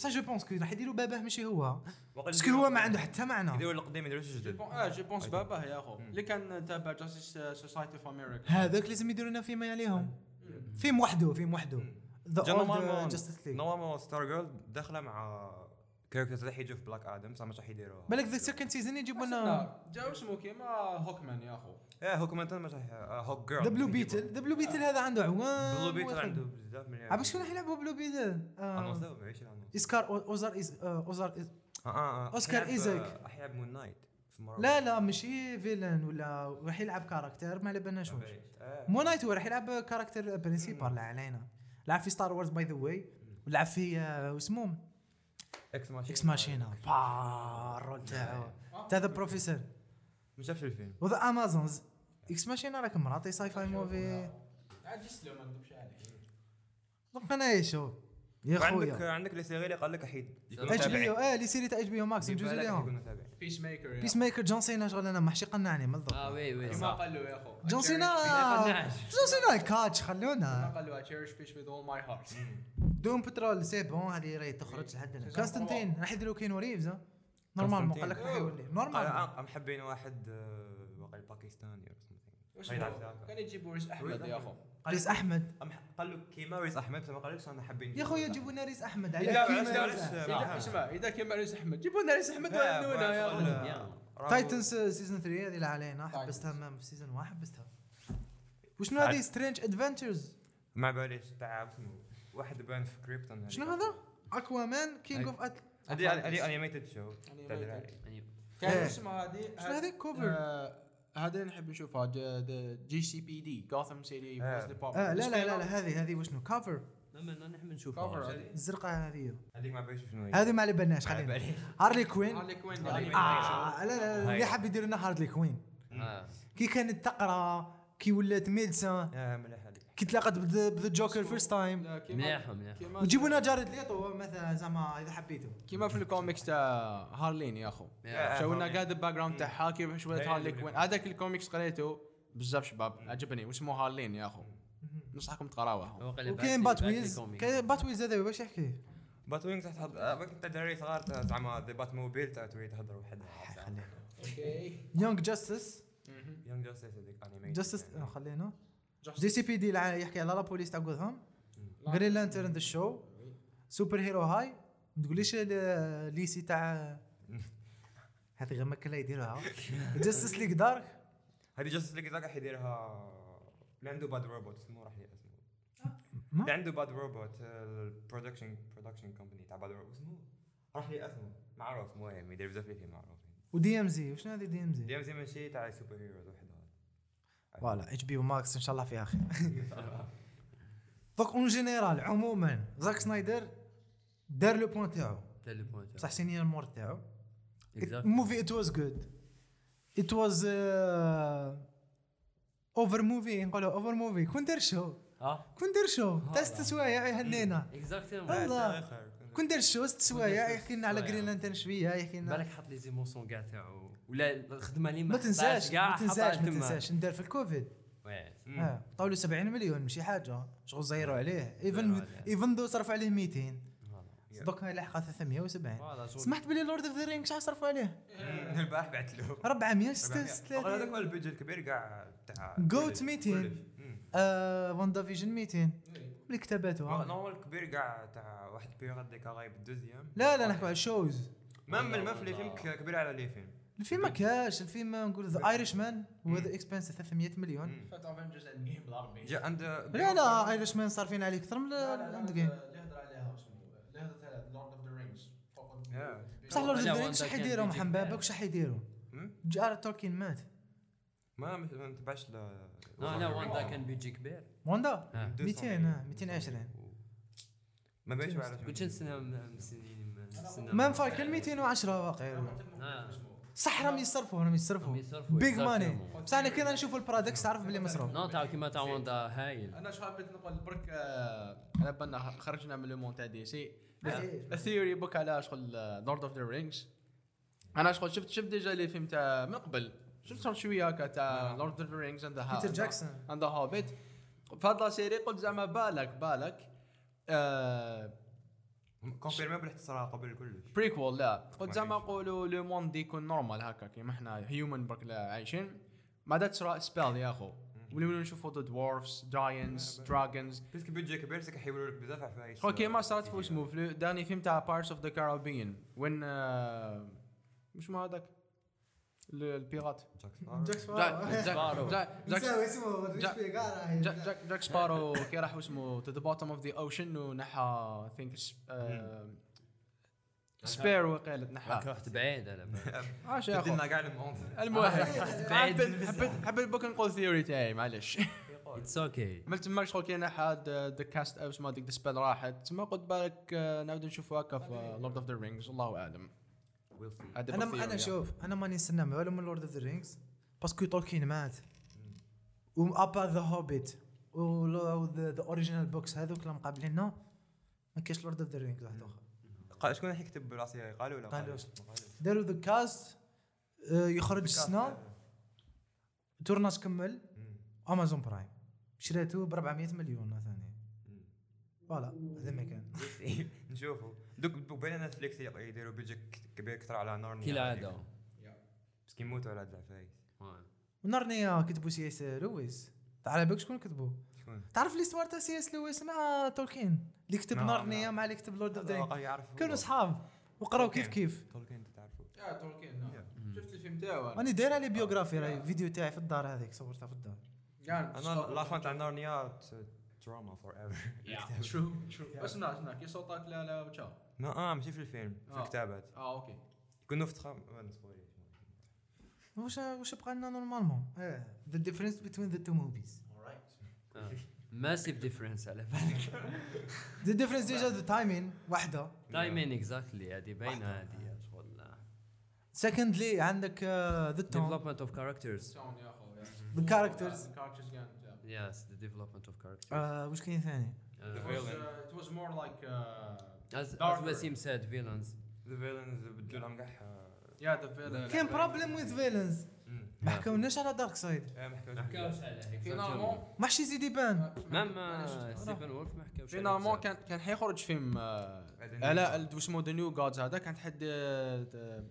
بصح je pense que راح يديروا باباه ماشي هو parce que هو ما عنده حتى معنى يديروا القديم يديروا جدد آه je pense باباه يا اخو اللي كان تابع Justice Society of America هذاك لازم يديروا لنا فيلم عليهم فيلم وحده فيلم وحده the old League normalement Star Girl داخله مع characters اللي حيجوا في Black Adam بصح مش راح يديروها بالك the second season يجيبوا لنا لا جا اسمه؟ كيما Hawkman يا أخو. إيه هوك مانتن مش راح آه، Hawkgirl the Blue Beetle the Blue Beetle هذا عنده عوام Blue Beetle. عنده بزاف من عبا شكون راح يلعبوا Blue Beetle؟ آه، اسكار اوزار آه، اوزار آه آه أوسكار حيلعب- Isaac. حيلعب Moon Knight لا لا ماشي villain ولا راح يلعب character ما على بالناش واش آه. Moon Knight هو راح يلعب character principal لا علينا لعب في Star Wars by the way ولعب في آه، واسمه؟ Ex Machina Ex Machina با ال rôle تاعو تاع the professor ما شافش الفيلم و the Amazons Ex Machina راك مراتي sci-fi movie عاد يسلم ما نكذبش عليك donc أنا يشوف يا عندك خويا. عندك les séries اللي قال لك احيد HBO آه les séries تاع HBO Max نجوز اليوم Peacemaker Peacemaker John Cena شغل أنا محشي قنعني من الضبط آه oui oui. كيما قال له يا أخو. John Cena. John Cena catch كيما خلونا. قال له cherish peace with all my heart. Doom Patrol c'est bon هذه راهي تخرج لحد كونستانتين راح يديروا Keanu Reeves ها؟ normalement قال لك راح يولي. normal ام محبين واحد آه، واقع باكستاني عرفت كان يجيبوا ريز أحمد يا أخو. ريز أحمد. قال له كيما ريز أحمد؟ بس ما قالكش أنا حابين يا خويا جيبوا لنا ريز أحمد. على كيما اسمع إذا كان ريز أحمد. جيبوا لنا ريز أحمد وعنونا يا اخو Titans season 3 هذه اللي علينا. حبستها ما في season 1 حبستها وشنو هذه Strange Adventures ما باليش تاع واحد بان في Krypton شنو هذا؟ Aquaman King of Atl هذه هذه animated show كان. اسمها هذه؟ شنو هذه؟ cover؟ آه، هذا اللي نحب نشوفها GCPD Gotham City آه. police department لا لا لا, لا هذه هذه وشنو؟ كافر لا ما نحب نشوفها هذه. الزرقاء هذه هذيك ما باليش شنو هي. هذه ما على بالناش خلينا. Harley Quinn Harley Quinn آه لا لا لا اللي. حاب يدير لنا Harley Quinn آه. كي كانت تقرا كي ولات médecin هذيك كي تلاقت ب the Joker first time مليحه كيما وجيبوا لنا Jared Leto مثلا زعما إذا حبيتوا كيما في الكوميكس تاع Harleen يا أخو. آه، شو لنا. قاعد ال background تاعها كيف شوية Harley Quinn. هذاك الكوميكس قريته بزاف شباب عجبني واسمه Harleen يا أخو. ننصحكم تقراوه. وكاين Batwheels كاين Batwheels هذا واش يحكي. Batwing تحت انت دراري صغار زعما the Batmobile تريد تهضر وحدها Young Justice Young Justice هذيك animated Justice خلينا. GCPD يحكي على la police تاع جوثام لا. Green Lantern the show super hero high ما تقوليش ليسي تاع هذه غير مكان لا يديروها. Justice League Dark هذه Justice League ذاك حيديرها اللي عنده Bad Robot اسمه راح اسمه؟ اللي عنده Bad Robot ال production production company تاع Bad Robot اسمه؟ راح اسمه. معروف مهم يدير بزاف فيه معروف و DMZ وشنو هذه DMZ DMZ ماشي تاع super heroes voilà HBO Max إن شاء الله فيها خير donc en général عموما Zack Snyder دار le point تاعو. بصح سيني المور تاعو. movie it was good it was over movie نقولوا over movie كون دار show آه كون دار show تاع ست سوايع يهنينا exactement والله. كون دار show ست سوايع يحكي لنا على سوايع. Green Lantern شوية يحكي لنا بالك حط les émotions كاع تاعو. ولا الخدمه اللي ما تنساش كاع ما تنساش ما. تنساش. ندار في الكوفيد. oui. آه طاولوا 70 مليون ماشي حاجة. شغل زيروا عليه. even. even though صرف عليه 200 دوك لاحقه 370 voilà شغل سمعت بلي Lord of the Ring شحال صرفوا عليه؟ البارح بعت له. 436 هذاك هو البيج الكبير كاع تاع كلش- 200. كلش. مم. آه WandaVision 200 اللي كتبته هو normal الكبير كاع تاع واحد période ديك غايب ال deuxième. لا لا نحكوا على ال shows même ما في les films ك- كبير على les films الفيلم ما كاش الفيلم نقول The Irishman هو the expense 300 مليون. فات Avengers Endgame بالعربي. جا عند لا لا Irishman صارفين عليه أكثر من ال Endgame اللي هضر عليها اللي هضرت على Lord of the Rings. بصح Lord of the Ring Wanda شحال يديروا محمد. بابك شحال يديروا؟ J.R.R. Tolkien مات. ما ما نتبعش ل لا لا واندا كان بيجي كبير. واندا آه. 200 آه، 220 ما بينش على كنت نستنى مستنيين نستنى مان Falcon 210 باقي آه. صح راهم يصرفوا راهم يصرفوا. بيج exactly. ماني بصح أنا كذا نشوفوا ال products تعرف بلي مصروف. non تاع كيما تاع واندا هايل. أنا شو حبيت نقول برك آه، على بالنا خرجنا من le monde تاع DC. ال theory book على شغل Lord of the Rings أنا شغل شفت شفت déjà les films تاع من قبل. شفت شوية هكا تاع Lord of the Ring ز عند Peter Jackson عند هوبيت في هاد la série قلت زعما بالك بالك. آه confirmé اختصارها قبل كلش. prequel لا. قلت زعما نقولوا le monde يكون normal هكا كيما إحنا human برك عايشين. بعد تصرا سبيل يا أخو. ولينا نشوفوا the dwarves giants dragons parce que budget كبير سك حيولوا لك بزاف عفايس خو كيما صارت في اسمه في داني فيلم تاع Pirates of the Caribbean وين آه، مش ما هذاك البيرات جاك سبارو. جاك سبارو. جاك جاك اسمه ما سبارو كي راح اسمه تو ذا بوتوم اوف ذا اوشن ونحى ثينك سبيرو قالت نحى. رحت بعيد بالي. عاش يا اخو المونز المهم حبيت حبيت بوك نقول ثيوري تاعي معلش اتس أوكي من تما شغل كي نحى ذا كاست أو اسمه ديك سبيل راحت. تما قلت بالك آه، نعاود نشوفوا هكا في لورد اوف ذا رينجز الله أعلم. هذا أنا بال theory. أنا شوف أنا ماني نستنى ما والو من Lord of the Rings parce que تولكين مات. وابا The Hobbit و the original books هذوك اللي مقابليننا ما كاينش Lord of the Rings واحد آخر. قال شكون راح يكتب راسي قالوا ولا قالوا. داروا the cast يخرج السنة. tournage كمل. Amazon Prime شريته ب 400 مليون ثاني voilà هذا ما كان. نشوفوا دوك بين Netflix يديروا بيجي كبير أكثر على نارنيا كالعاده parce que يموتوا على هاد العفايس. ونارنيا كتبوا سي إس لويس. تعال بالك شكون كتبوا؟ شكون؟ تعرف l'histoire تاع سي إس لويس مع تولكين؟ اللي كتب نارنيا نعم. مع اللي كتب Lord of the كانوا صحاب. وقراو كيف. كيف. تولكين تعرفوا يا تولكين نعم. شفت الفيلم تاعو راني داير عليه biographie راهي فيديو تاعي في الدار هذيك صورتها في الدار. أنا لافان تاع نارنيا تراما فور ايفر ترو ترو اسمع اسمع كي صوتك لا لا وتشاو ما آه ماشي في الفيلم في آه. الكتابات. آه أوكي. يكونوا في تخام ما نسبويليش. واش واش بقى لنا نورمالمون ذا ديفرنس بين ذا تو موفيز ماسيف ديفرنس على بالك. ذا ديفرنس ديجا ذا تايمين واحدة تايمين اكزاكتلي هذه باينة هذه شغل سكندلي عندك ذا تون ديفلوبمنت اوف كاركترز سون يا اخو The characters. characters the development of characters واش كاين ثاني it was more like uh, as as. Wasim said villains the villains بدلوا لهم كاع yeah the villain كاين problem with villains ما حكاوناش على Darkseid ما حكاوش عليه فينالمون ما حشي يزيد يبان même Steppenwolf ما حكاوش عليه فينالمون. كان كان حيخرج فيلم آه، على اسمه The New Gods هذا كانت حد آه، آه،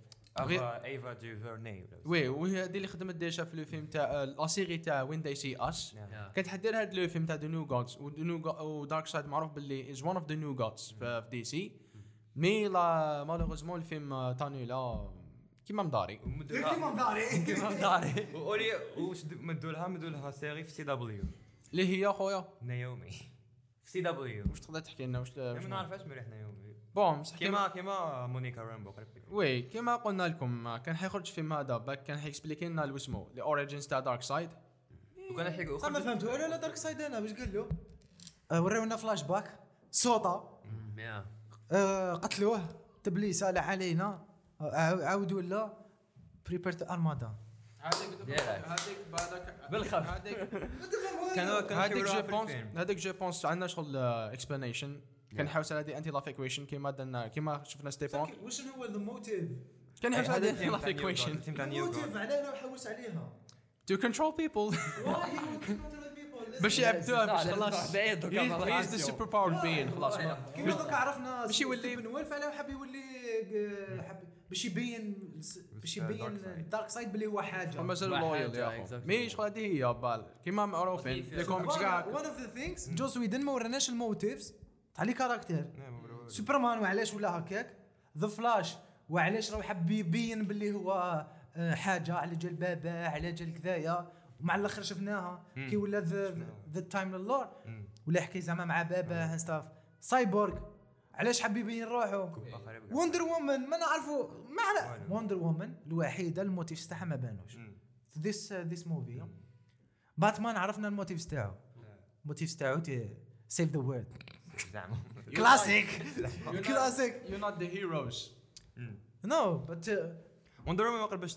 غير- Ava DuVernay oui وهي هذه اللي خدمت déjà في الفيلم تاع la série تاع When They See Us. كانت حدير هذا الفيلم تاع The New Gods و Darkseid معروف باللي is one of the New Gods في DC mais là malheureusement الفيلم آه، تاني لا كيما مداري. كيما مداري. كيما داري واولي واش د- مدوا لها مدوا لها سيري في سي دبليو اللي هي خويا. نايومي في سي دبليو. واش تقدر تحكي لنا؟ واش ما نعرفهاش مليح Naomi bon كيما كيما Monica Rambeau قريب. وي كيما قلنا لكم آه، كان حيخرج فيلم هذا باك كان حيكسبليكي لنا لو اسمه الاوريجينز تاع دارك سايد. وكان حيقول صح ما فهمت ولا لا دارك سايد أنا واش قال له؟ آه، وراونا فلاش باك yeah. آه، قتلوه تبليس على علينا. آه، عاو- عاودوا لا بريبيرت ارمادا هذيك. هذيك بالخف. هذيك كانوا كانوا هذيك جو في بونس. هذيك جو بونس عندنا شغل اكسبلانيشن كان Yeah. حاول على دي انتي لاف ايكويشن كيما درنا كيما شفنا ستيفون واش هو ذا موتيف كان حاول على دي لاف ايكويشن الموتيف. علاه حوس عليها control the people? باش يعبدوه باش خلاص. بعيد دوكا من هيز ذا. سوبر باور بين خلاص ما- كيما دوك عرفنا باش يولي- ستيفن وولف علاه حاب يولي حاب باش يبين باش يبين. الدارك سايد بلي هو حاجة. مازال لويال يا أخو. مي شغل هذه هي بال. كيما معروفين. لي كوميكس كاع وان اوف ذا ثينكس جو سويدن ما وراناش الموتيفز. تاع لي كاركتير برو. سوبرمان وعلاش ولا هكاك. ذا فلاش وعلاش راه حب يبين باللي هو آه، حاجة على جال بابا على جال كذايا ومع الأخر شفناها. كي ولا ذا تايم لور مم. ولا يحكي زعما مع بابا ستاف سايبورغ علاش حب يبين روحه. وندر وومن ما نعرفوا ما. وندر وومن الوحيدة الموتيف تاعها ما بانوش. مم. ذيس ذيس موفي باتمان عرفنا الموتيف تاعو. الموتيف تاعو سيف ذا وورد زعما كلاسيك كلاسيك يو نوت ذا هيروز نو بت وندر وومن واقع باش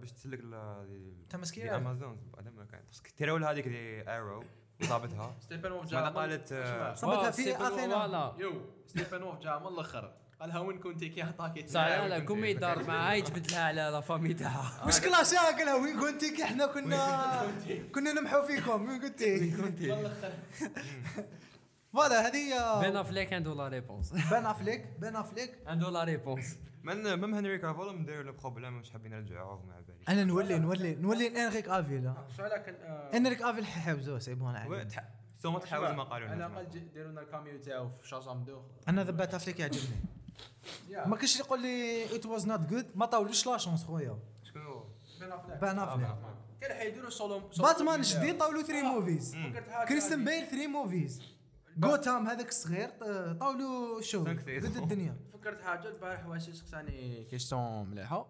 باش تسلك ل تمسكير امازون ما كان باسكو تيراول هذيك دي ايرو وصابتها ستيفن وولف جا قالت آه، صبتها واو، في اثينا. يو. ستيفن وولف جا من الأخر. قالها وين كنتي؟ كي عطاكي صح لا لا كومي يدار معاه يجبد لها على لا فامي تاعها مش كلاش قالها وين كنتي؟ كي إحنا كنا كنا نمحو فيكم. وين كنتي؟ فوالا هذه بين افليك عنده لا ريبونس بان افليك بان افليك عنده لا ريبونس من ميم هنري كافول مدير له بروبليم مش حابين يرجعوه مع بالي أنا نولي نولي نولي إنريك أفيل. لكن إنريك أفيل حيحوزوه سيبونا عليه. سو ما تحاول ما قالوا على. الأقل ديروا لنا الكاميو تاعو في شازام دو. أنا ذا بات أفليك يعجبني. ما كاينش يقول لي ات واز نوت جود ما طاولوش لا شونس خويا. شكون هو؟ بان افليك كان حيديروا سولو باتمان جديد طاولوا 3 موفيز كريستن بيل 3 موفيز جوتام هذاك الصغير ط- طاولوا شو. ضد الدنيا. فكرت حاجة البارح واسي سقساني كيستون مليحة.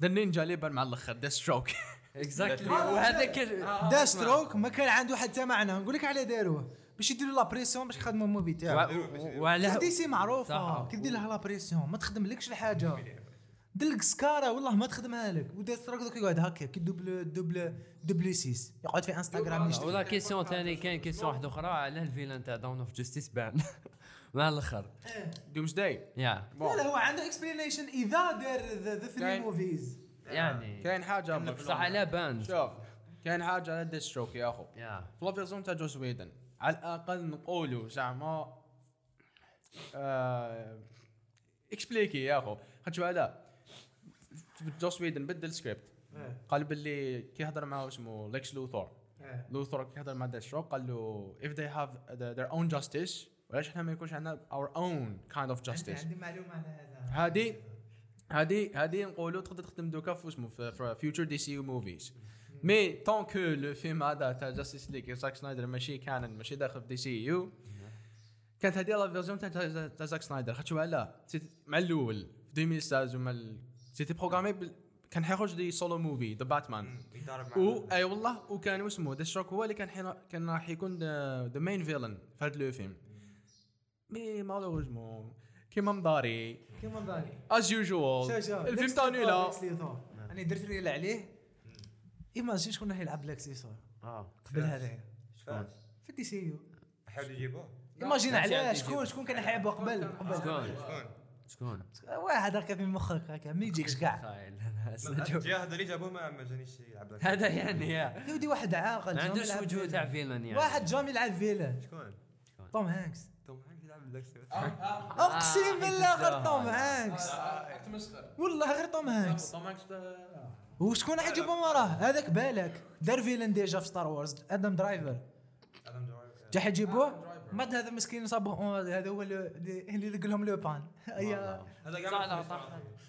ذا النينجا اللي بان مع الأخر ذا ستروك اكزاكتلي وهذاك ال- دا ستروك ما كان عنده حتى معنى. نقول لك على داروه باش يديروا la pression باش يخدموا ال movie تاعو. وعلى DC معروفه. كي دير لها la pression ما تخدملكش الحاجة. دلك سكارا والله ما تخدمها لك. و Deathstroke دوك يقعد هكا كي double double double سيس يقعد في انستغرام يشتغل ولا question ثاني كاين question واحدة أخرى. على ال villain تاع Dawn of Justice Ben. مع الأخر. Doomsday يا. لا لا هو عنده explanation إذا دار the three movies يعني كاين حاجة صح على Ben. شوف كاين حاجة على Deathstroke يا أخو. يا. في la version تاع Joss Whedon على الأقل نقولوا زعما آه expliqué يا أخو. خاطر هذا Joss Whedon بدل سكريبت قال باللي كي هضر معاه اسمه Lex Luthor. Luthor كي هضر مع Deathstroke قال له if they have the- their own justice وعلاش إحنا ما يكونش عندنا our own kind of justice عندي معلومة على هذا. هذه هذه هذه نقولوا تقدر تخدم دوكا في اسمه في future DC movies mais tant que le film هذا تاع Justice League Zack Snyder ماشي كان ماشي داخل في DCU كانت هذه la version تاع تاع Zack Snyder خاطر c'ét- مع الأول في 2016 ومع c'était programmé بال- كان حيخرج دي solo movie The Batman و أي والله وكان اسمه Deathstroke هو اللي كان حين كان راح يكون the main villain في هذا le film mais malheureusement كيما مداري كيما داري. as usual الفيلم تاع Lex Luthor. أنا درت reel عليه. imagine شكون راح يلعب لكس لوثور آه. قبل هذا. شكون؟ في DCU حاولوا يجيبوه. imagine علاه. عندي شكون شكون كان يحبه قبل؟ قبل. شكون؟ شكون؟ واحد هكا في مخك هكا ما يجيكش كاع هذا اللي جابوه ما ما جانيش يلعب. هذا يعني يا يا ودي واحد عاقل ما عندوش وجوه. تاع villain يعني واحد jamais يلعب villain شكون؟ Tom Hanks Tom Hanks يلعب لك اقسم بالله غير Tom Hanks والله غير Tom Hanks طمعك وشكون راح يجيبهم وراه هذاك بالك دار villain déjà في Star Wars Adam Driver Adam Driver جا يجيبوه ما هذا مسكين صابوه هذا هو اللي اللي لقى لهم لو بان هذا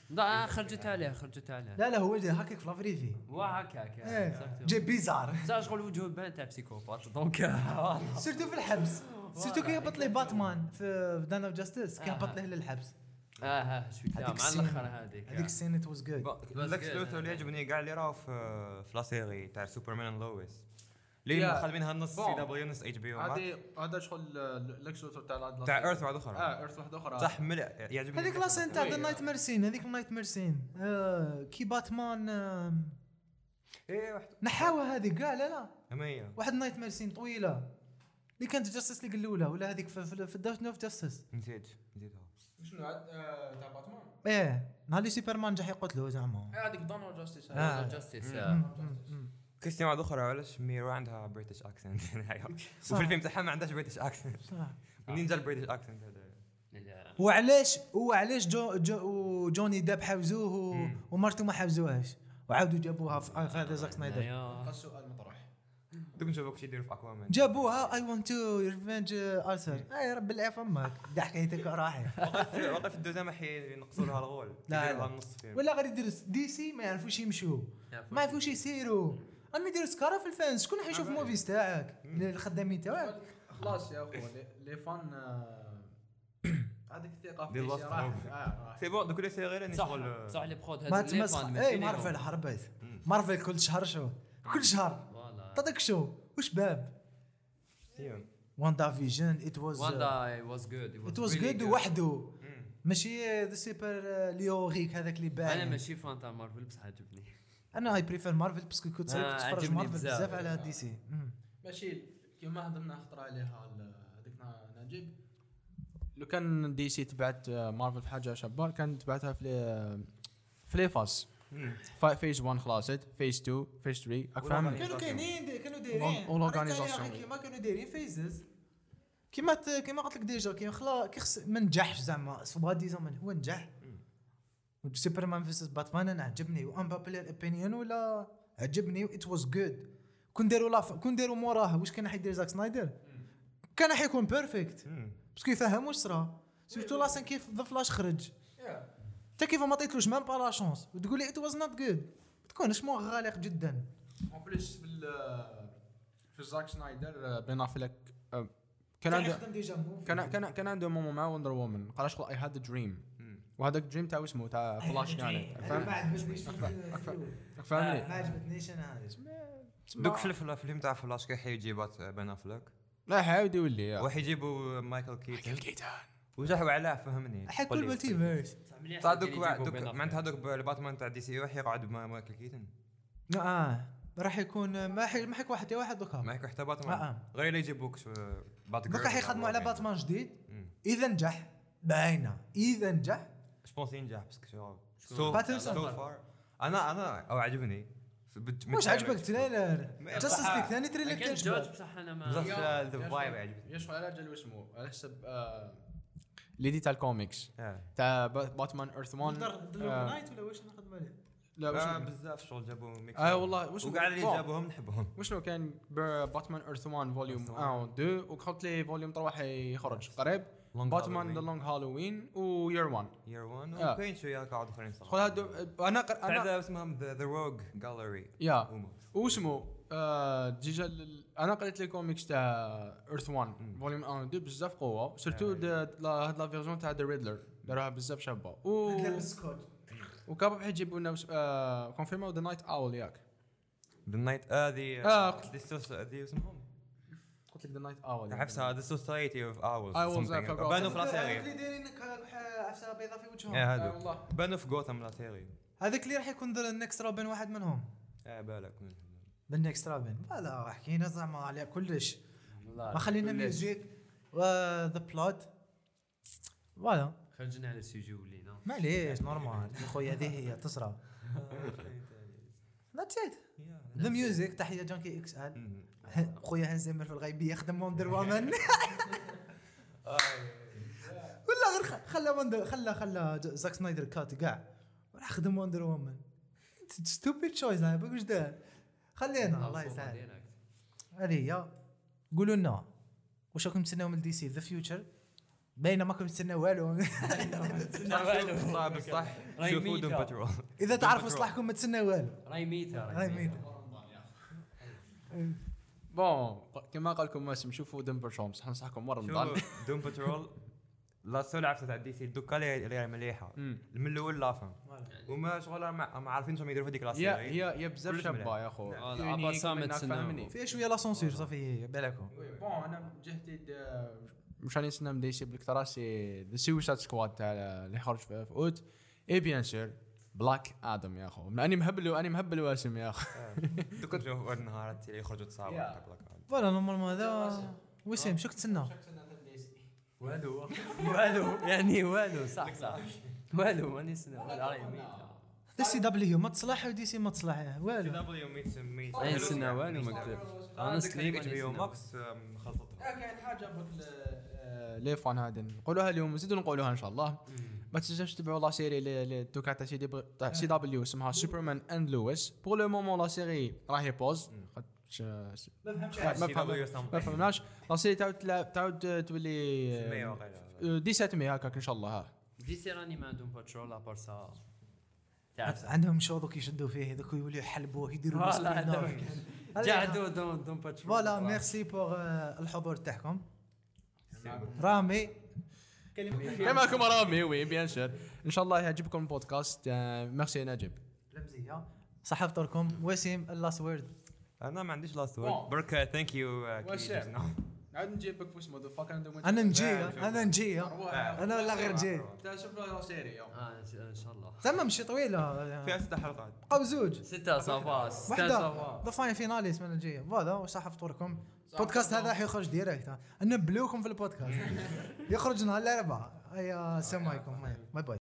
لا لا خرجت عليه خرجت عليه. لا لا هو هكاك في la vraie vie. وهكاك إيه. جي bizarre. شغل وجهه Ben تاع psychopathe donc. surtout في الحبس. surtout كي هبط ليه باتمان في Dawn of Justice كي آه. هبط ليه للحبس. آه هذيك مع الآخر هذيك. هذيك ال scene it was good Lex good. Luthor اللي يعجبني كاع اللي راهو في في la série تاع Superman Lois. Yeah. خادمينها نص. CW نص HBO هذه هذا شغل Lex Luthor تاع تاع Earth واحدة أخرى. آه Earth واحدة أخرى. صح ملء يعجبني هذيك la scène تاع the night mare scene هذيك ال nightmare scene آه، كي باتمان آه، إيه واحد نحاوها هذيك كاع لا لا. واحد نايت ميرسين طويلة. اللي كانت جاستس ليج الأولى ولا هذيك في في- اوف جاستس نسيت نسيتها. شنو عاد تاع باتمان؟ إيه. نهار اللي سوبرمان جا يقتلو زعما هذيك دون جاستيس آه. جاستيس مم، مم، مم. كريستيان واحد أخرى علاش ميرو عندها بريتش اكسنت صح. وفي الفيلم تاعها ما عندهاش بريتش اكسنت صح. منين جا البريتش اكسنت هذا؟ لا. وعلاش وعلاش جو جو وجوني داب حاوزوه و- ومرته ما حاوزوهاش وعاودوا جابوها في هذا زاك سنايدر يا. السؤال مطروح دوك نشوفوك شي يديروا في اكوامان جابوها اي ونت تو ريفنج ارثر اي رب العيب فمك دا حكايتك راحي واقف في الدوزام حي ينقصوا لها الغول. لا، لا. ولا غير يديروا دي سي ما يعرفوش يمشوا. ما يعرفوش يسيروا راهم يديروا سكارة في الفانس. شكون حيشوف الموفيز تاعك؟ الخدامين تاعك. خلاص يا اخو لي- فان آه، هذيك الثقة في لاست راح. آه،. سي بون دوك لي سيري راني صح. شغل صح لي برود ما تمسخ اي مارفل حربت مارفل كل شهر شو؟ كل شهر. تعطيك شو؟ وش باب؟ إيوه. واندا فيجن ات واز واندا واز جود ات واز جود وحده. ماشي ذا سوبر ليوريك هذاك اللي أنا باين ماشي فان تاع مارفل بصح عجبني. أنا اي بريفير مارفل باسكو كنت آه، عجبني مارفل بزاف. على دي سي مم. ماشي كيما هضرنا خطره عليها ال- هذيك نجيب لو كان دي سي تبعت آه، مارفل في حاجة شابه كان تبعتها في لي- في لي فاس فا- فيز 1 خلاصت فيز 2 فيز 3 راك فاهم كانوا كاينين كانوا دايرين. organization. أنا كيما كانوا دايرين فيزز كيما كيما قلت لك ديجا كيما خلا كيخس ما نجحش زعما. سوا ديزون من هو نجح سوبرمان فيسس باتمان أنا عجبني. وانبابلير اوبينيون ولا عجبني. ات واز جود كون داروا لا كون داروا موراه واش كان حيدير زاك سنايدر؟ كان حيكون بيرفكت باسكو يفهم واش صرا. سيرتو لاسن كيف ذا فلاش خرج. انت كيف ما عطيتلوش مام با لا شونس وتقول لي ات واز نوت جود تكونش مو غالق جدا. اون بليس في ال- في زاك سنايدر آه، بين أفلك آه، كان عنده. كان كان كان عنده مومو مع وندر وومن. قال شغل اي هاد دريم وهذاك دريم تاعو اسمه تاع فلاش كانت ما عجبتنيش فاهمني ما عجبتنيش أنا هذه دوك في الف- الفيلم تاع فلاش كي حيجيبات Ben Affleck؟ لا حاول يولي يا. وحيجيبوا Michael Keaton Keaton وجحوا عليه فهمني. حيكون قول لي. multiverse تاع دوك دوك معناتها دوك الباتمان تاع DC راح يقعد مع Michael Keaton آه راح يكون ما حي ما حيكون حتى واحد دوكا ما يكون حتى باتمان. آه. غير اللي يجيبوك شو- بات دوكا حيخدموا على باتمان جديد. إذا نجح. باينه إذا نجح. جو بونس ينجح سو باتنسون. سو فار أنا أنا أو عجبني من- عجبك تريلر جاستس ليك ثاني تريلر كان جوج شباب بصح أنا ما بزاف يا- ذا يا فايب شو- عجبني يا شو على جال اسمه على حسب آه، اللي دي تاع الكوميكس. تاع با- باتمان ايرث 1 آه، نايت ولا واش نخدم عليه لا آه، وشنو بزاف شغل جابوا ميكس آه والله وشنو وكاع اللي. جابوهم نحبهم وشنو كان باتمان ايرث 1 فوليوم 1 و 2 وقلت لي فوليوم 3 حيخرج قريب Long باتمان ذا Halloween. لونج هالوين وير 1 يير 1 آه. وكاين شوية قاعد اخرين صراحة خذ هادو أنا قر- أنا هذا اسمهم the rogues gallery يا واسمه ديجا أنا قريت les comics تاع Earth 1 volume 1 و 2 بزاف قوه surtout هاد la version تاع the Riddler داروها بزاف شابه و وكابا حيجيبوا لنا آه confirmé the Night Owl ياك the Night هذه آه. هذه اسمهم قلت لك the Night Owl عفسه the society of owls forgot. بانوا في la série اللي دايرين عفسه بيضاء في وجههم هذوك والله بانوا في Gotham la série هذاك اللي راح يكون the ال next Robin واحد منهم. إيه بالك the ال next Robin voilà حكينا زعما على كلش. ما خلينا. music و the plot voilà. خرجنا على ال sujet ولينا معليش normal خويا هذه هي تصرى that's it the music تحية Junkie XL. خويا Hans Zimmer في الغيبية يخدم Wonder Woman ولا غير خ- خلى Wonder خلى خلى Zack Snyder cut كاع. راح خدم Wonder Woman stupid choice هاي واش دار خلينا الله يسهل هذه هي. قولوا لنا واش راكم تستناو من DC the future باينة ماكم تستناو والو. صعب بصح راهي شوفوا ميتة. Patrol إذا تعرفوا صلاحكم ما تستناو والو. راهي ميتة هاي ميت bon كما قال لكم ماسم شوفوا دمبر شوم صح ننصحكم مره رمضان شوفوا دوم باترول لا سول عرفت تاع دي سي دوكا اللي مليحة. من الأول لافن وما شغل ما ما عارفين شنو يديروا في ديك لا هي سيري هي هي بزاف شابة. يا آه، يعني عبا سامت. فيها شوية لا سونسور صافي بالكم بون أنا من جهتي مش راني نسنى من دي سي بالكثره سي ذا سويسايد سكواد تاع اللي خرج في في أوت. اي بيان سور بلاك آدم يا اخو اني مهبل اني مهبل واسم يا اخو واحد النهار اللي يخرجوا تصاور بلاك آدم. فوالا نورمالمون هذا. وسيم شو تسنى؟ والو. والو. يعني والو صح صح. والو ماني والو راهي ميتة سي دبليو ما تصلح ودي سي ما تصلح. سي والو دبليو ميت ميت. اي نسنى والو ما كتب أنا اتش سليم بي أو ماكس خلطتهم كاين حاجة بك لي فان هذا. نقولوها اليوم نزيدو نقولوها إن شاء الله. ما تنساوش تتبعوا لا سيري اللي دوكا تاع سي دي CW اسمها Superman and Lois pour le moment la série راهي pause ما فهم- ما فهمناش la série تعاود تعاود تولي آه، 17 مي هكاك ان شاء الله ها DC راني ما عندهم Patrol à part ça عندهم شو دوك يشدوا فيه دوك يولوا يحلبوه يديروا له voilà. قعدوا Doom Doom Patrol voilà merci pour الحضور تاعكم رامي كما راكم رامي oui bien sûr إن شاء الله يعجبكم البودكاست. آه، ميرسي نجيب. لمزيه صح فطوركم وسيم ال last word أنا ما عنديش last. word برك thank you وسام. عاد نجيبك فاك أنا نجي أنا نجي. أنا أنا لا غير انت شوف la série إن شاء الله. تمام ماشي طويلة. فيها ست حلقات. أو زوج. ستة ça va وحده صافا the فاين finale السمانه الجاية. voilà وصح فطوركم البودكاست هذا حيخرج direct ها. نبلوكم في البودكاست. يخرج نهار الأربعاء. ايا السلام عليكم. bye bye.